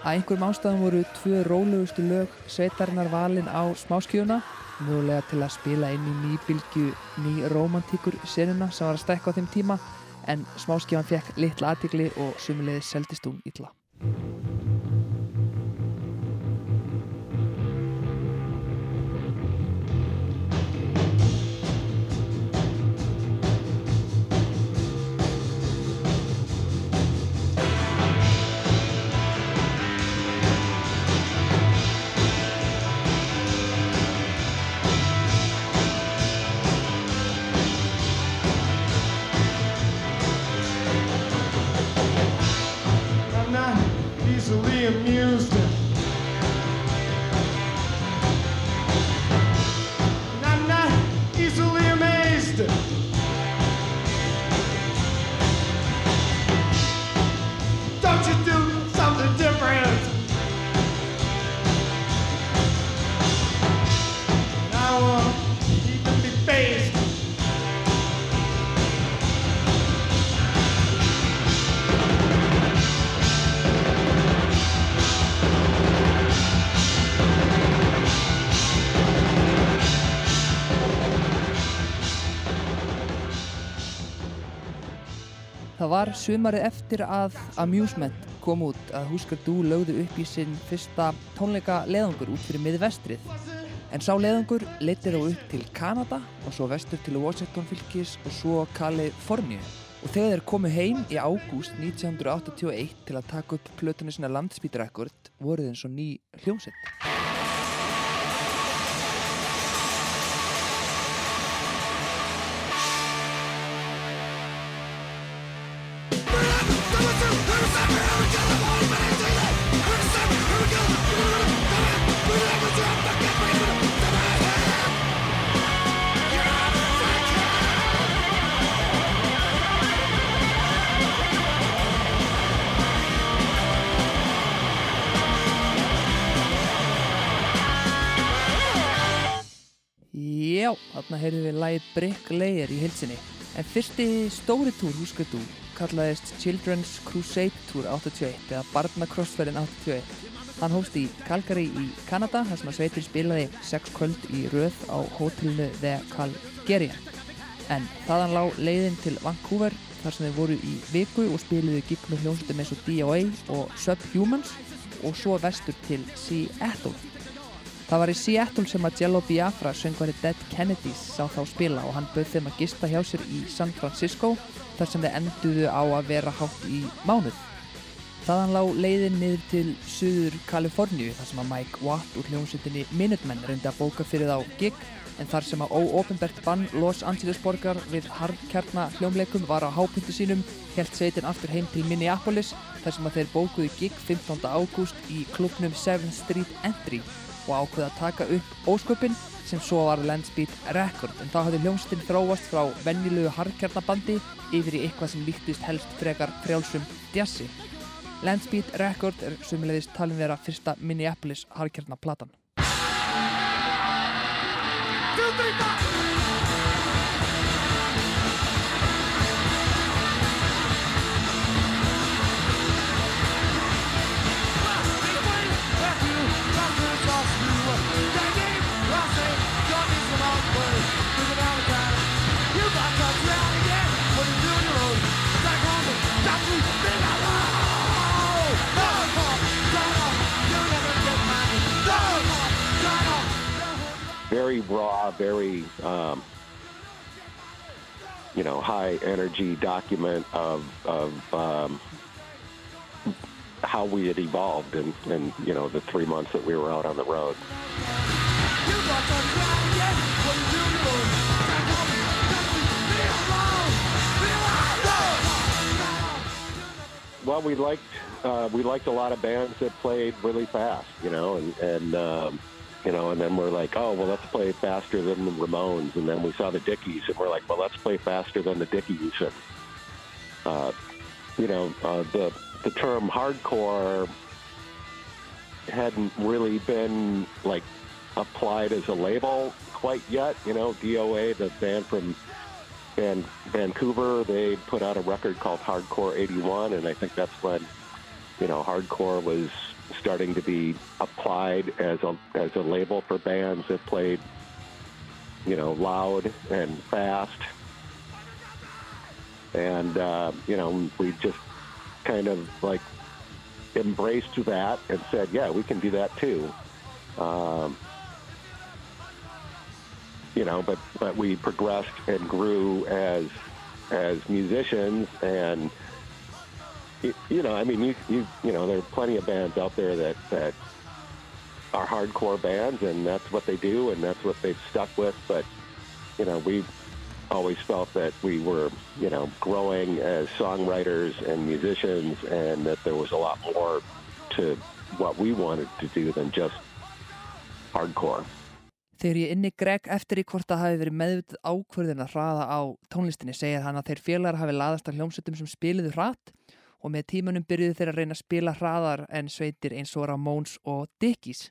Að einhverjum ástæðum voru tvö rólegustu lög sveitarinnar valin á smáskifuna, mögulega til að spila inn í nýbylgju ný romantíkur senuna sem var að stekka á þeim tíma, en smáskifan fekk litla aðtikli og sumulegði seldist hún illa. Easily amused. And I'm not easily amazed. Það var sumarið eftir að Amusement kom út að Husker Du lögðu upp í sinn fyrsta tónleika leðangur út fyrir miðvestrið. En sá leðangur leittir á upp til Kanada og svo vestur til Washington fylgis og svo Kaliforníu. Og þegar þeir komu heim í ágúst 1981 til að taka upp plötunni sinna landsbítarekord voruð eins og ný hljómsett. Þarna heyrðum við lagið Brick Layer í hilsinni. En fyrsti stóri túr húsgötu kallaðist Children's Crusade Tour 81 eða Barnakrossferðin 81. Hann hófst í Calgary í Kanada þar sem að sveitir spilaði sex kvöld í röð á hótelinu The Calgarian. En þaðan lá leiðin til Vancouver þar sem þeir voru í viku og spiluðu gigg með hljómsveitum eins og DOA og Subhumans og svo vestur til Seattle. Það var í Seattle sem að Jello Biafra söngvari Dead Kennedys sá þá spila og hann bauð þeim að gista hjá sér í San Francisco þar sem þeir enduðu á að vera hátt í mánuð. Þaðan lá leiðin niður til Suður Kaliforníu þar sem að Mike Watt úr hljómsveitinni Minutemen reyndi að bóka fyrir þá gig en þar sem að óopenbært bann Los Angeles borgar við harðkjarna hljómleikum var á hápunktu sínum helt sveitin aftur heim til Minneapolis þar sem að þeir bókuðu gig 15. ágúst í klubnum 7th Street Entry og ákveða að taka upp ósköpin sem svo var Landspeed Record en þá hafði hljómsveitin þróast frá venjulegu harðkjarnabandi yfir í eitthvað sem líktist helst frekar frjálsum djassi. Landspeed Record er sumulegðist talin vera fyrsta Minneapolis harðkjarnaplatan. Very raw, very um, you know high energy document of of um, how we had evolved in, in you know the three months that we were out on the road. Well, we liked uh, we liked a lot of bands that played really fast, you know, and and um, you know, and then we're like, oh, well, let's play faster than the Ramones. And then we saw the Dickies, and we're like, well, let's play faster than the Dickies. And, uh, you know, uh, the, the term hardcore hadn't really been, like, applied as a label quite yet. You know, DOA, the band from Van, Vancouver, they put out a record called Hardcore 81, and I think that's when, you know, hardcore was starting to be applied as a as a label for bands that played, you know, loud and fast. And uh, you know, we just kind of like embraced that and said, yeah, we can do that too. Um, you know, but but we progressed and grew as as musicians and you, you know, I mean, you, you you know, there are plenty of bands out there that that are hardcore bands, and that's what they do, and that's what they've stuck with. But you know, we always felt that we were, you know, growing as songwriters and musicians, and that there was a lot more to what we wanted to do than just hardcore. Þegar ég inni Greg eftir í hvort það hafi verið meðvitað ákvörðin að hraða á tónlistinni segir hann að þeir félagar hafi laðast að hljómsveitum sem spiliðu hratt og með tímanum byrjuðu þeir að reyna að spila hraðar en sveitir eins og Ramones og Dickies.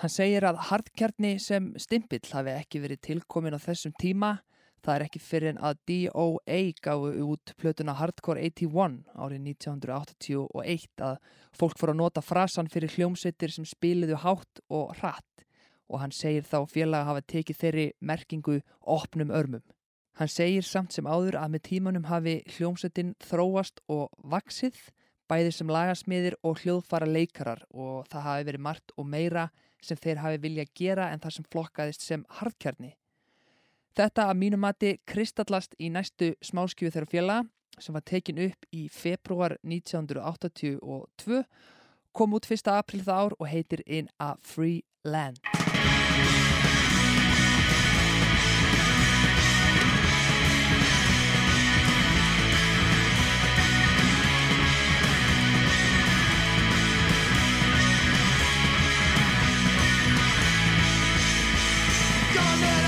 Hann segir að hardkjarni sem stimpill hafi ekki verið tilkomin á þessum tíma. Það er ekki fyrir en að DOA gáðu út plötuna Hardcore 81 árið 1981 að fólk fór að nota frasan fyrir hljómsveitir sem spiliðu hátt og hratt og hann segir þá félaga hafa tekið þeirri merkingu opnum örmum. Hann segir samt sem áður að með tímanum hafi hljómsveitin þróast og vaksið, bæði sem lagasmiðir og hljóðfara leikarar og það hafi verið margt og meira sem þeir hafi vilja gera en það sem flokkaðist sem hardkjarni. Þetta að mínu mati kristallast í næstu smáskjöfu þeirra félaga sem var tekin upp í februar 1982 kom út 1. april það ár og heitir In a Free Land. gonna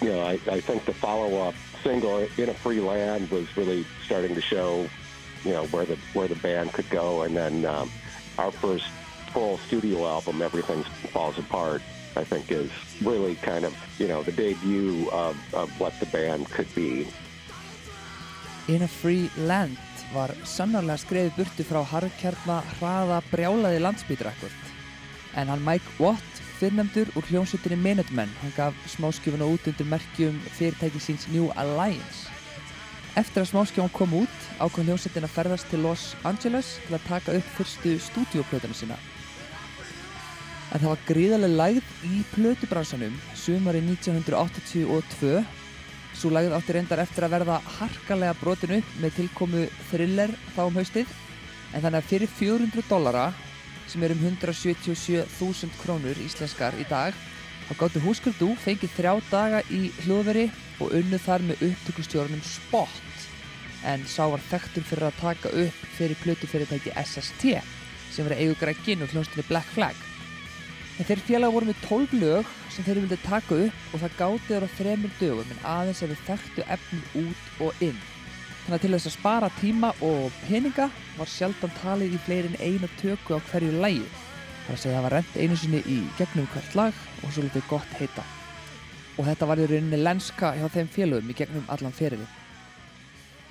you know, I, I think the follow-up single "In a Free Land" was really starting to show, you know, where the where the band could go. And then um, our first full studio album, "Everything Falls Apart," I think is really kind of, you know, the debut of, of what the band could be. In a Free Land var sannarlega skreið burtu frá harkjarna hraða brjálaði landsbytrakvöld. En hann Mike Watt, fyrrnefndur úr hljómsveitinni Minutemen, hann gaf smáskjöfuna út undir merkjum fyrirtæki síns New Alliance. Eftir að smáskjöfun kom út, ákvað hljómsveitin að ferðast til Los Angeles til að taka upp fyrstu stúdíoplötuna sína. En það var gríðarlega lægð í plötubransanum sumari 1982 Svo lagið átti reyndar eftir að verða harkalega brotin upp með tilkomu thriller þá um haustið en þannig að fyrir 400 dollara sem er um 177.000 krónur íslenskar í dag. Þá gáttu húskuldu fengið þrjá daga í hljóðveri og unnu þar með upptökustjórnum Spot. En sá var þekktur fyrir að taka upp fyrir plötufyrirtæki SST sem verið eigu grækinn og hljónstinni Black Flag. En þeir félaga voru með 12 lög sem þeir vildi taka upp og það gáti þeir á þremur dögum en aðeins ef við þekktu efnið út og inn. Þannig að til þess að spara tíma og peninga var sjaldan talið í fleiri en eina tökku á hverju lægi. Það var að segja að það var rent einu sinni í gegnum hvert lag og svo litið gott heita. Og þetta var í rauninni lenska hjá þeim félagum í gegnum allan ferilin.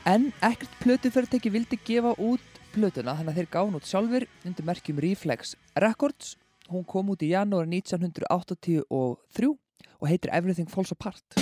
En ekkert plötufyrirtæki vildi gefa út plötuna þannig að þeir gáði út sjálfur undir merkjum Reflex Records Hún kom út í janúar 1983 og heitir Everything Falls Apart.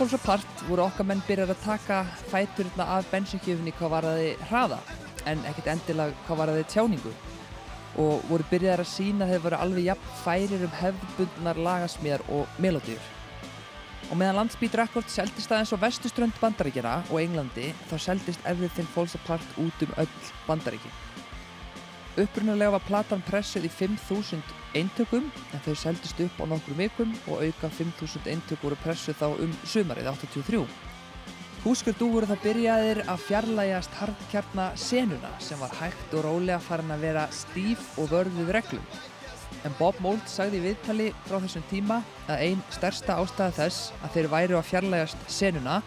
Falls Apart voru okkar menn byrjar að taka fæturna af bensinkjöfunni hvað var að þið hraða en ekkert endilega hvað var að þið tjáningu og voru byrjar að sína þeir voru alveg jafn færir um hefðbundnar lagasmíðar og melodýr. Og meðan Landsbeat Records seldist aðeins á vestuströnd bandaríkjana og Englandi þá seldist Everything Falls Apart út um öll bandaríki. Upprunalega var platan pressuð í 5.000 eintökum en þau seldist upp á nokkrum vikum og auka 5.000 eintök voru pressuð þá um sumarið 83. Húskur dú voru þá byrjaðir að fjarlægjast harðkjarna senuna sem var hægt og rólega farin að vera stíf og vörðuð reglum. En Bob Mould sagði í viðtali frá þessum tíma að ein stærsta ástæða þess að þeir væru að fjarlægjast senuna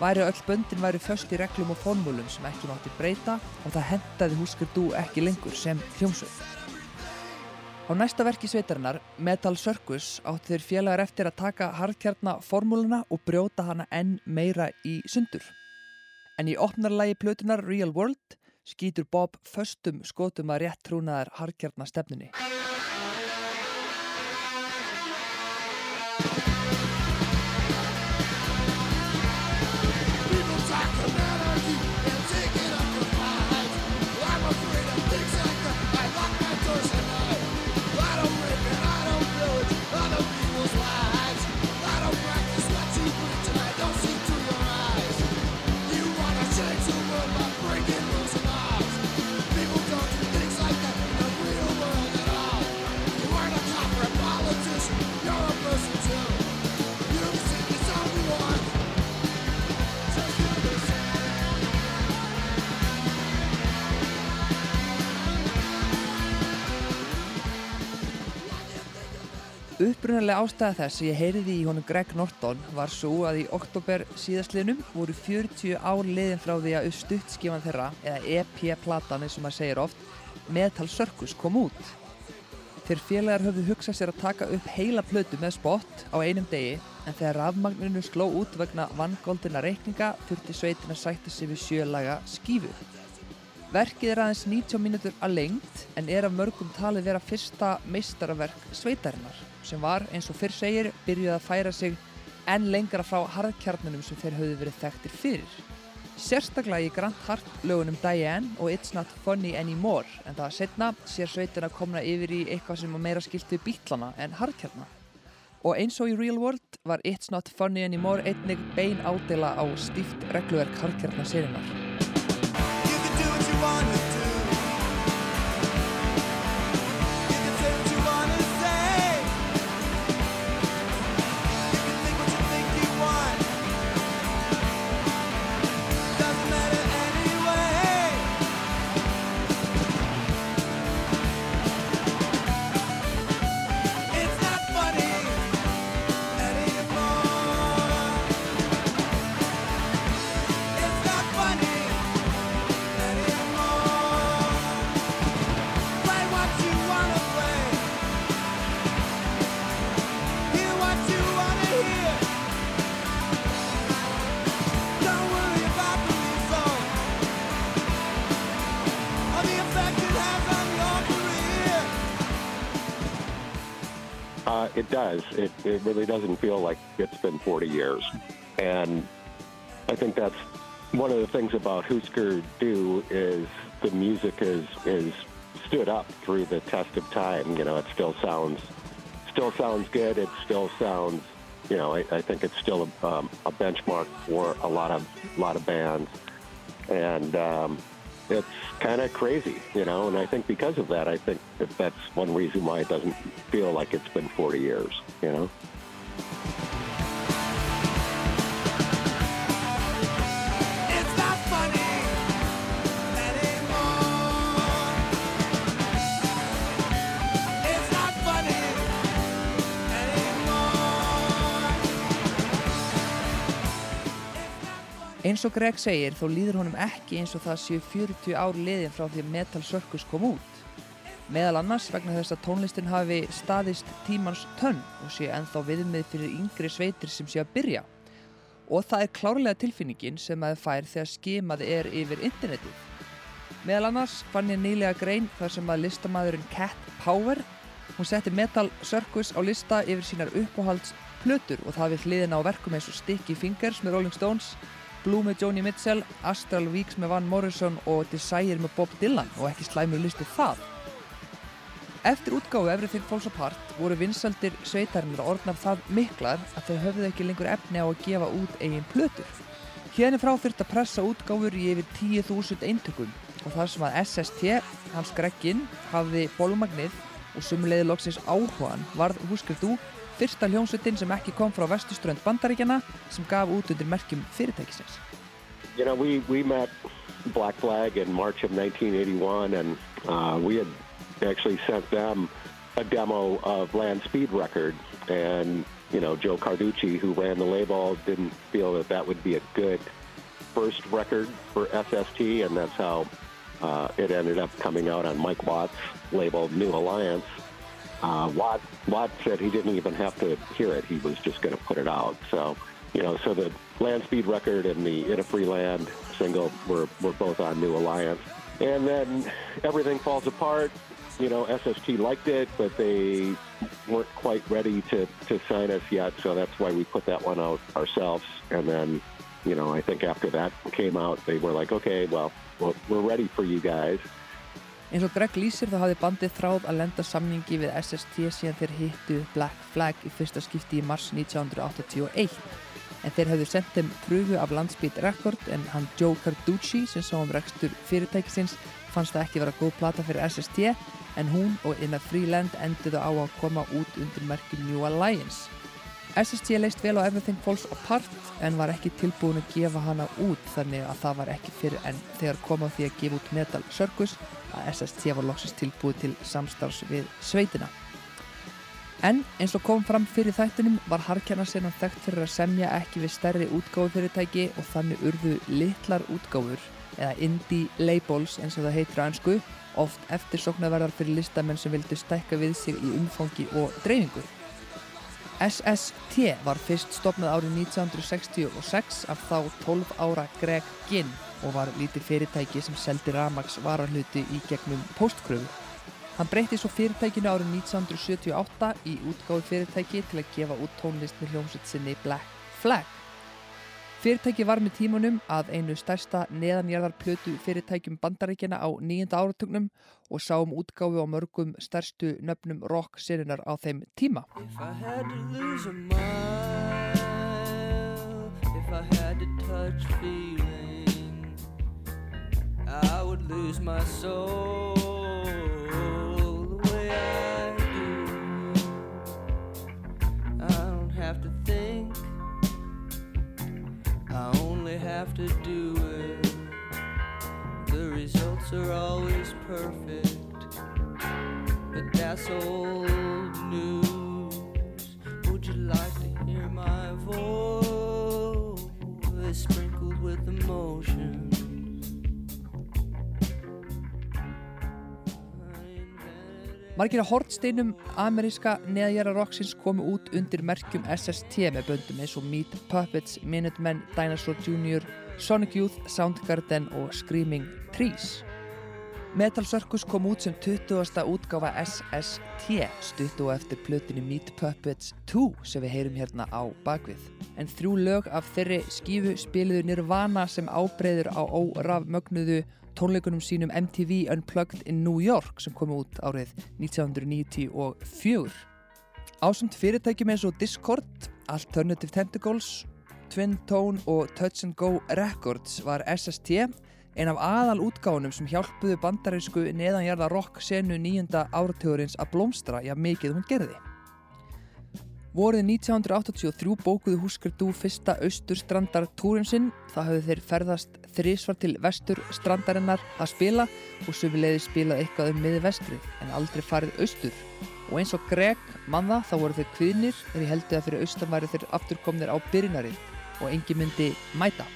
væri öll böndin væri föst í reglum og formúlum sem ekki mátti breyta og það hendaði Húskur dú ekki lengur sem hljómsveit. Á næsta verki sveitarinnar, Metal Circus, átti þeir félagar eftir að taka harðkjarna formúluna og brjóta hana enn meira í sundur. En í opnarlægi plötunar Real World skýtur Bob föstum skotum að rétt trúnaðar harðkjarna stefnunni. Upprunalega ástæða þess að ég heyriði í honum Greg Norton var svo að í oktober síðastliðnum voru 40 ár liðin frá því að stuttskifan þeirra, eða EP-platan eins og maður segir oft, Metal Circus kom út. Þeir félagar höfðu hugsað sér að taka upp heila plötu með spott á einum degi en þegar rafmagninu sló út vegna vangoldina reikninga þurfti sveitin að sætta sig við sjölaga skífu. Verkið er aðeins 90 mínútur að lengt en er af mörgum talið vera fyrsta meistaraverk sveitarinnar sem var, eins og fyrr segir, byrjuð að færa sig enn lengra frá harðkjarnunum sem þeir höfðu verið þekktir fyrir. Sérstaklega í Grant Hart lögunum Diane og It's Not Funny Anymore en það setna sér sveitina komna yfir í eitthvað sem að meira skilt við bítlana en harðkjarna. Og eins og í Real World var It's Not Funny Anymore einnig bein ádela á stíft regluverk harðkjarna It, really doesn't feel like it's been 40 years. And I think that's one of the things about Husker Du is the music is, is stood up through the test of time. You know, it still sounds, still sounds good. It still sounds, you know, I, I think it's still a, um, a benchmark for a lot of, a lot of bands. And, um, it's kind of crazy, you know. And I think because of that, I think that that's one reason why it doesn't feel like it's been 40 years, you know. Eins og Greg segir þó líður honum ekki eins og það séu 40 ár liðin frá því að Metal Circus kom út. Meðal annars vegna þess að tónlistin hafi staðist tímans tönn og sé ennþá viðmið fyrir yngri sveitir sem sé að byrja. Og það er klárlega tilfinningin sem maður fær þegar skimað er yfir internetið. Meðal annars fann ég nýlega grein þar sem að listamæðurinn Cat Power hún setti Metal Circus á lista yfir sínar uppáhalds plötur og það við hliðina á verkum eins og Sticky Fingers með Rolling Stones, Blue með Joni Mitchell, Astral Weeks með Van Morrison og Desire með Bob Dylan og ekki slæmur listi það. Eftir útgáfu Everything Falls Apart voru vinsaldir sveitarinnar orðnar það miklar að þau höfðu ekki lengur efni á að gefa út eigin plötur. Hérni frá þurft að pressa útgáfur í yfir 10.000 eintökum og þar sem að SST, hans Gregginn, hafði bólumagnið og sumuleiði loksins áhugan varð húskrið þú fyrsta hljómsveitin sem ekki kom frá vestuströnd bandaríkjana sem gaf út undir merkjum fyrirtækisins. You know, we, we met Black Flag in March of 1981, and uh, we had actually sent them a demo of Land Speed Record. And, you know, Joe Carducci, who ran the label, didn't feel that that would be a good first record for SST, and that's how uh, it ended up coming out on Mike Watt's label, New Alliance. Uh, Watt, Watt said he didn't even have to hear it; he was just going to put it out. So, you know, so the Land Speed record and the In a Free Land single were were both on New Alliance, and then everything falls apart. You know, SST liked it, but they weren't quite ready to to sign us yet. So that's why we put that one out ourselves. And then, you know, I think after that came out, they were like, okay, well, we're, we're ready for you guys. Eins og Greg lýsir þá hafði bandið þráð að lenda samningi við SST síðan þeir hittu Black Flag í fyrsta skipti í mars 1981. En þeir hafðu sendt þeim pröfu af Landspeed Record en hann Joe Carducci sem sá um rekstur fyrirtækisins fannst það ekki vera góð plata fyrir SST en hún og In a Free Land enduðu á að koma út undir merkjum New Alliance. SST leist vel á Everything Falls Apart en var ekki tilbúin að gefa hana út þannig að það var ekki fyrir en þegar kom á því að gefa út Metal Circus að SST var loksist tilbúið til samstarfs við sveitina. En eins og kom fram fyrir þættunum var Harkjarnarsenan þekkt fyrir að semja ekki við stærri útgáfufyrirtæki og þannig urðu litlar útgáfur eða indie labels eins og það heitir á ennsku oft eftirsoknaverðar fyrir listamenn sem vildu stækka við sig í umfangi og dreifingu. SST var fyrst stopnað árið 1966 af þá 12 ára Greg Ginn og var lítið fyrirtæki sem seldi Ramax varahluti í gegnum postkröfu. Hann breytti svo fyrirtækinu árið 1978 í útgáfi fyrirtæki til að gefa út tónlist með hljómsveit sinni Black Flag. Fyrirtæki var með tímunum að einu stærsta neðanjarðarplötu fyrirtækjum bandaríkjana á nýjunda áratugnum og sáum útgáfi á mörgum stærstu nöfnum rock serinar á þeim tíma. I would lose my soul I only have to do it. The results are always perfect but that's old news. Would you like to hear my voice sprinkled with emotion? Margir af hortsteinum ameríska neðjara rocksins komu út undir merkjum SST með böndum eins og Meat Puppets, Minutemen, Dinosaur Jr., Sonic Youth, Soundgarden og Screaming Trees. Metal Circus kom út sem 20. útgáfa SST stuttu og eftir plötinu Meat Puppets 2 sem við heyrum hérna á bakvið. En þrjú lög af þeirri skífu spiliðu Nirvana sem ábreyður á órafmögnuðu tónleikunum sínum MTV Unplugged in New York sem kom út árið 1994. Ásamt fyrirtækjum eins og Discord, Alternative Tentacles, Twin Tone og Touch and Go Records var SST Ein af aðal útgáfunum sem hjálpuðu bandarísku neðanjarða rock senu nýjunda áratugurins að blómstra, já mikið hún gerði. Vorið 1983 bókuðu Husker Du fyrsta austurstrandar túrin sinn. Það hafði þeir ferðast þrísvar til vestur strandarinnar að spila og sömuleiði spilað eitthvað um miði vestrið en aldrei farið austur. Og eins og Greg manna þá voru þeir kviðnir þegar ég heldur að fyrir austan væri þeir afturkomnir á byrjunarið og engi myndi mæta.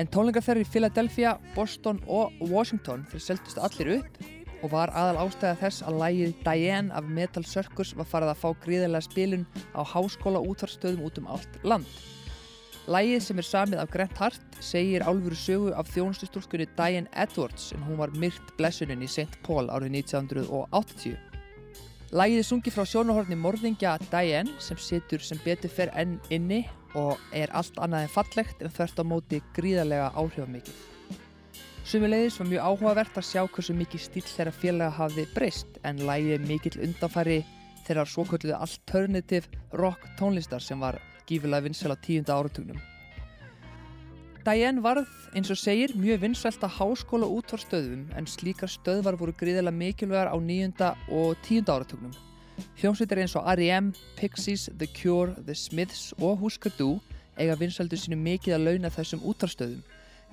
En tónleikar þeirri í Philadelphia, Boston og Washington þeir seldust allir upp og var aðal ástæða þess að lægið Diane af Metal Circus var farið að fá gríðarlega spilun á háskóla útvarstöðum út um allt land. Lægið sem er samið af Grant Hart segir álfuru sögu af þjónustustúlkunni Diane Edwards en hún var myrt blessunin í St. Paul árið 1980. Lægið er sungið frá sjónahorni morðingja Diane sem situr sem betur fer enn inni og er allt annað en fallegt en þvert á móti gríðarlega áhrifamikið. Sumulegis var mjög áhugavert að sjá hversu mikið stíl þeirra félaga hafði breyst en lægið er mikill undanfæri þeirra svokölluðu alternative rock tónlistar sem var gífilega vinsel á tíunda áratugnum. Diane varð, eins og segir, mjög vinsvælt að háskóla útvarstöðum en slíkar stöðvar voru gríðilega mikilvægar á nýjunda og tíunda áratugnum. Hljómsveitir eins og R.E.M., Pixies, The Cure, The Smiths og Husker Du eiga vinsældu sínu mikið að launa þessum útvarstöðum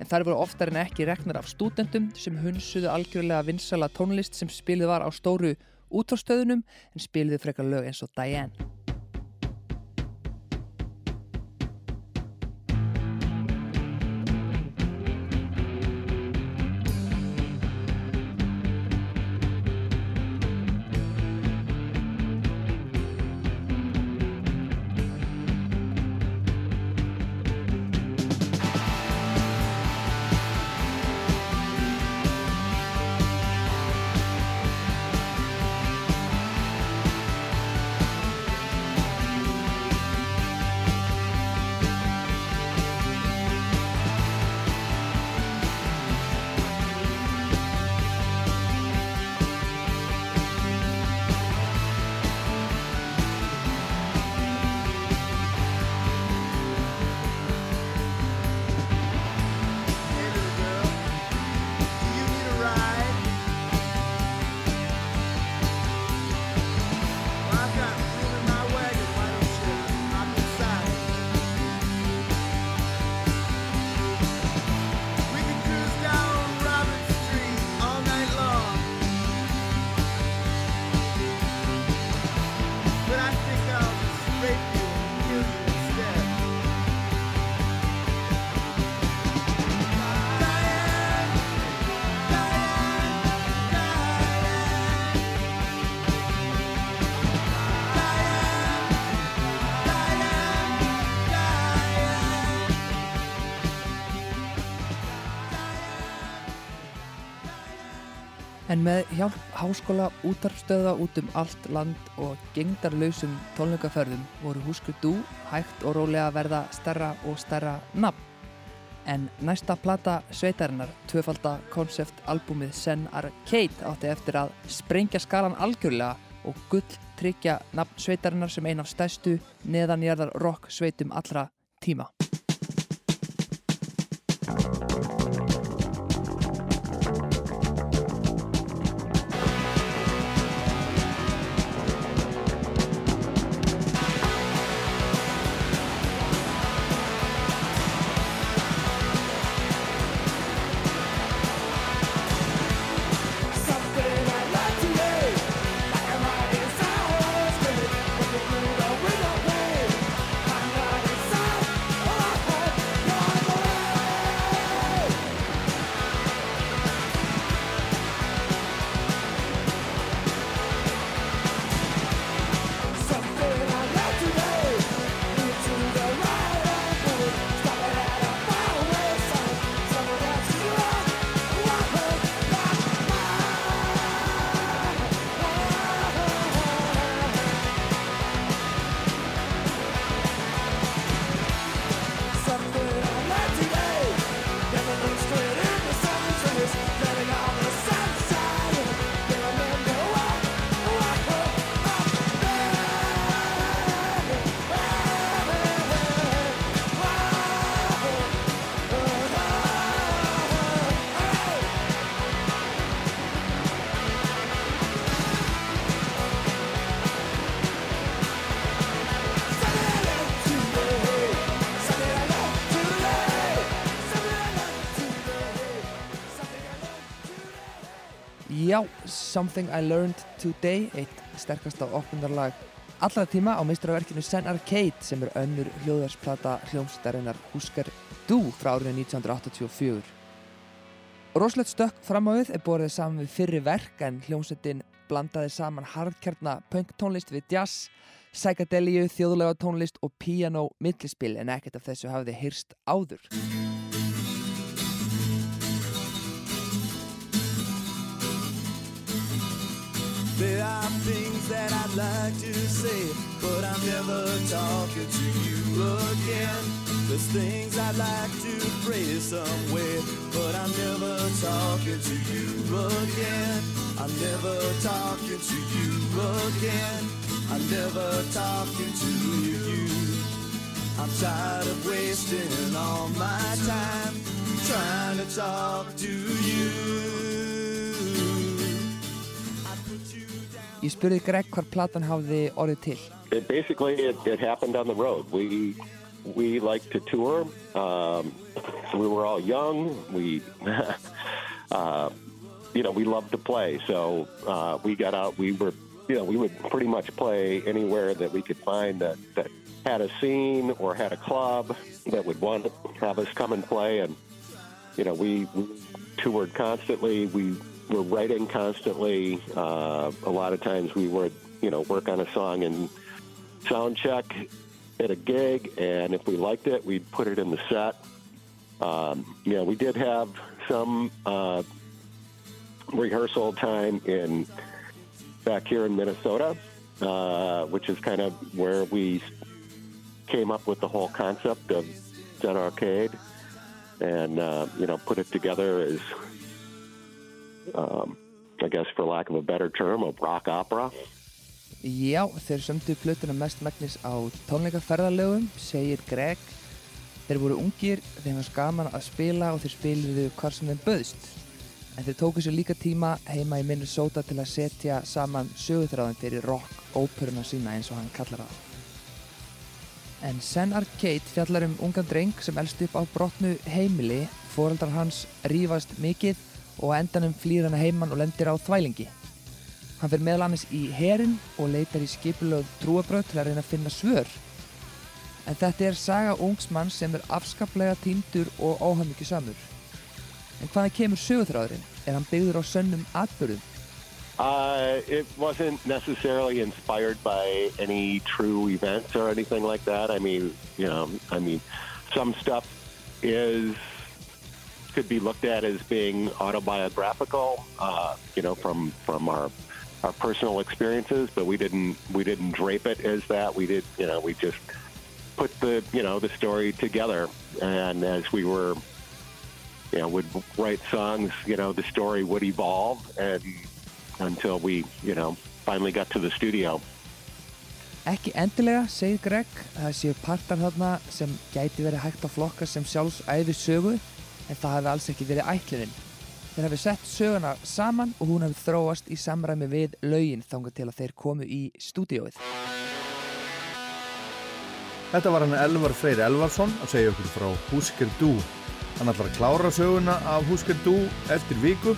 en þær voru oftar en ekki reknar af stúdendum sem hunsuðu algjörlega vinsala tónlist sem spilið var á stóru útvarstöðunum en spiliðu frekar lög eins og Diane. En með hjálp háskóla útarpstöða út um allt land og gengdarlausum tónleikaferðum voru Húskur Dú hægt og rólega að verða stærra og stærra nafn. En næsta plata sveitarinnar, tvöfalda konceptalbumið Sen Arcade átti eftir að sprengja skalan algjörlega og gull tryggja nafn sveitarinnar sem ein af stærstu neðanjarðar rock sveitum allra tíma. Something I Learned Today, eitt sterkasta opnundarlag allra tíma á meistarverkinu Sen Arcade sem er önnur hljóðarsplata hljómsdarinnar Husker Du frá árinu 1984. Roslegt stökk fram á við er borðið saman við fyrri verk en hljómsettin blandaði saman hardkjarna punk tónlist við jazz, psychedelíu, þjóðlega tónlist og piano millispil en ekkert af þessu hafði hyrst áður. There are things that I'd like to say, but I'm never talking to you again. There's things I'd like to phrase somewhere, but I'm never talking to you again. I'm never talking to you again. I'm never talking to you. I'm tired of wasting all my time trying to talk to you. Ég spurði Greg hvar platan hafði orðið til. It basically it, it happened on the road. We we like to tour. Um, we were all young. We (laughs) uh, you know we loved to play. So uh, we got out. We were you know we would pretty much play anywhere that we could find that that had a scene or had a club that would want to have us come and play. And you know we, we toured constantly. We were writing constantly. Uh, a lot of times we would, you know, work on a song and sound check at a gig, and if we liked it, we'd put it in the set. Um, you know, we did have some uh, rehearsal time in back here in Minnesota, uh, which is kind of where we came up with the whole concept of Zen Arcade, and uh, you know, put it together as um, I guess for lack of a better term, a rock opera. Já, þeir sömdu plötuna mest megnis á tónleikaferðalögum, segir Greg. Þeir voru ungir, þeim var skaman að spila og þeir spiliðu hvar sem þeim böðst. En þeir tóku sér líka tíma heima í Minnesota til að setja saman sögutráðin fyrir rock-óperuna sína eins og hann kallar það. En Sen Arcade fjallar um ungan dreng sem elst upp á brotnu heimili, foreldrar hans rífast mikið og á endanum flýr hann að heiman og lendir á þvælingi. Hann fyrir meðal annars í herin og leitar í skipulöð trúabröð til að reyna að finna svör. En þetta er saga ungs mann sem er afskaplega týndur og óhafmyggju samur. En hvaðan kemur sögutráðurinn? Er hann byggður á sönnum atbyrðum? Uh, it wasn't necessarily inspired by any true events or anything like that. I mean, you know, I mean, some stuff is could be looked at as being autobiographical, uh, you know, from from our our personal experiences, but we didn't we didn't drape it as that. We did, you know, we just put the you know the story together, and as we were, you know, would write songs, you know, the story would evolve, and until we, you know, finally got to the studio. Ekki endilega, segir Greg, að það séu partar þarna sem gæti verið hægt að flokka sem sögu, en það hefði alls ekki verið ætlunin. Þeir hafi sett söguna saman og hún hafi þróast í samræmi við lögin þangað til að þeir komu í stúdíóið. Þetta var hann Elvar Freyr Elvarsson að segja okkur frá Husker Du. Hann ætlar að klára söguna af Husker Du eftir viku.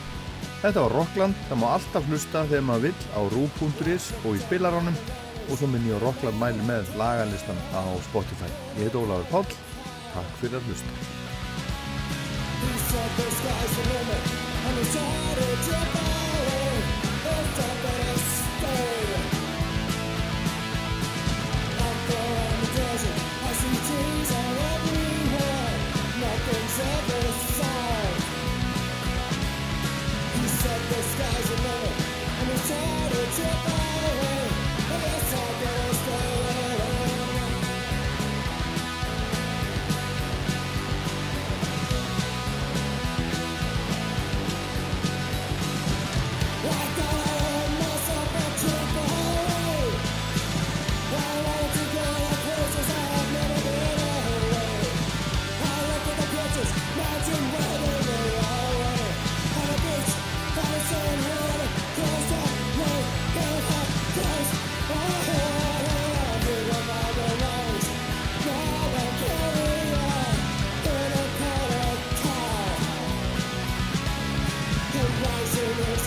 Þetta var Rockland, það má alltaf hlusta þegar maður vill á rú.is og í spilaránum og svo minn ég á Rockland mæli með lagarlistan á Spotify. Ég heit Ólafur Páll, takk fyrir að hlusta. He said the sky's the limit, and we started to fall.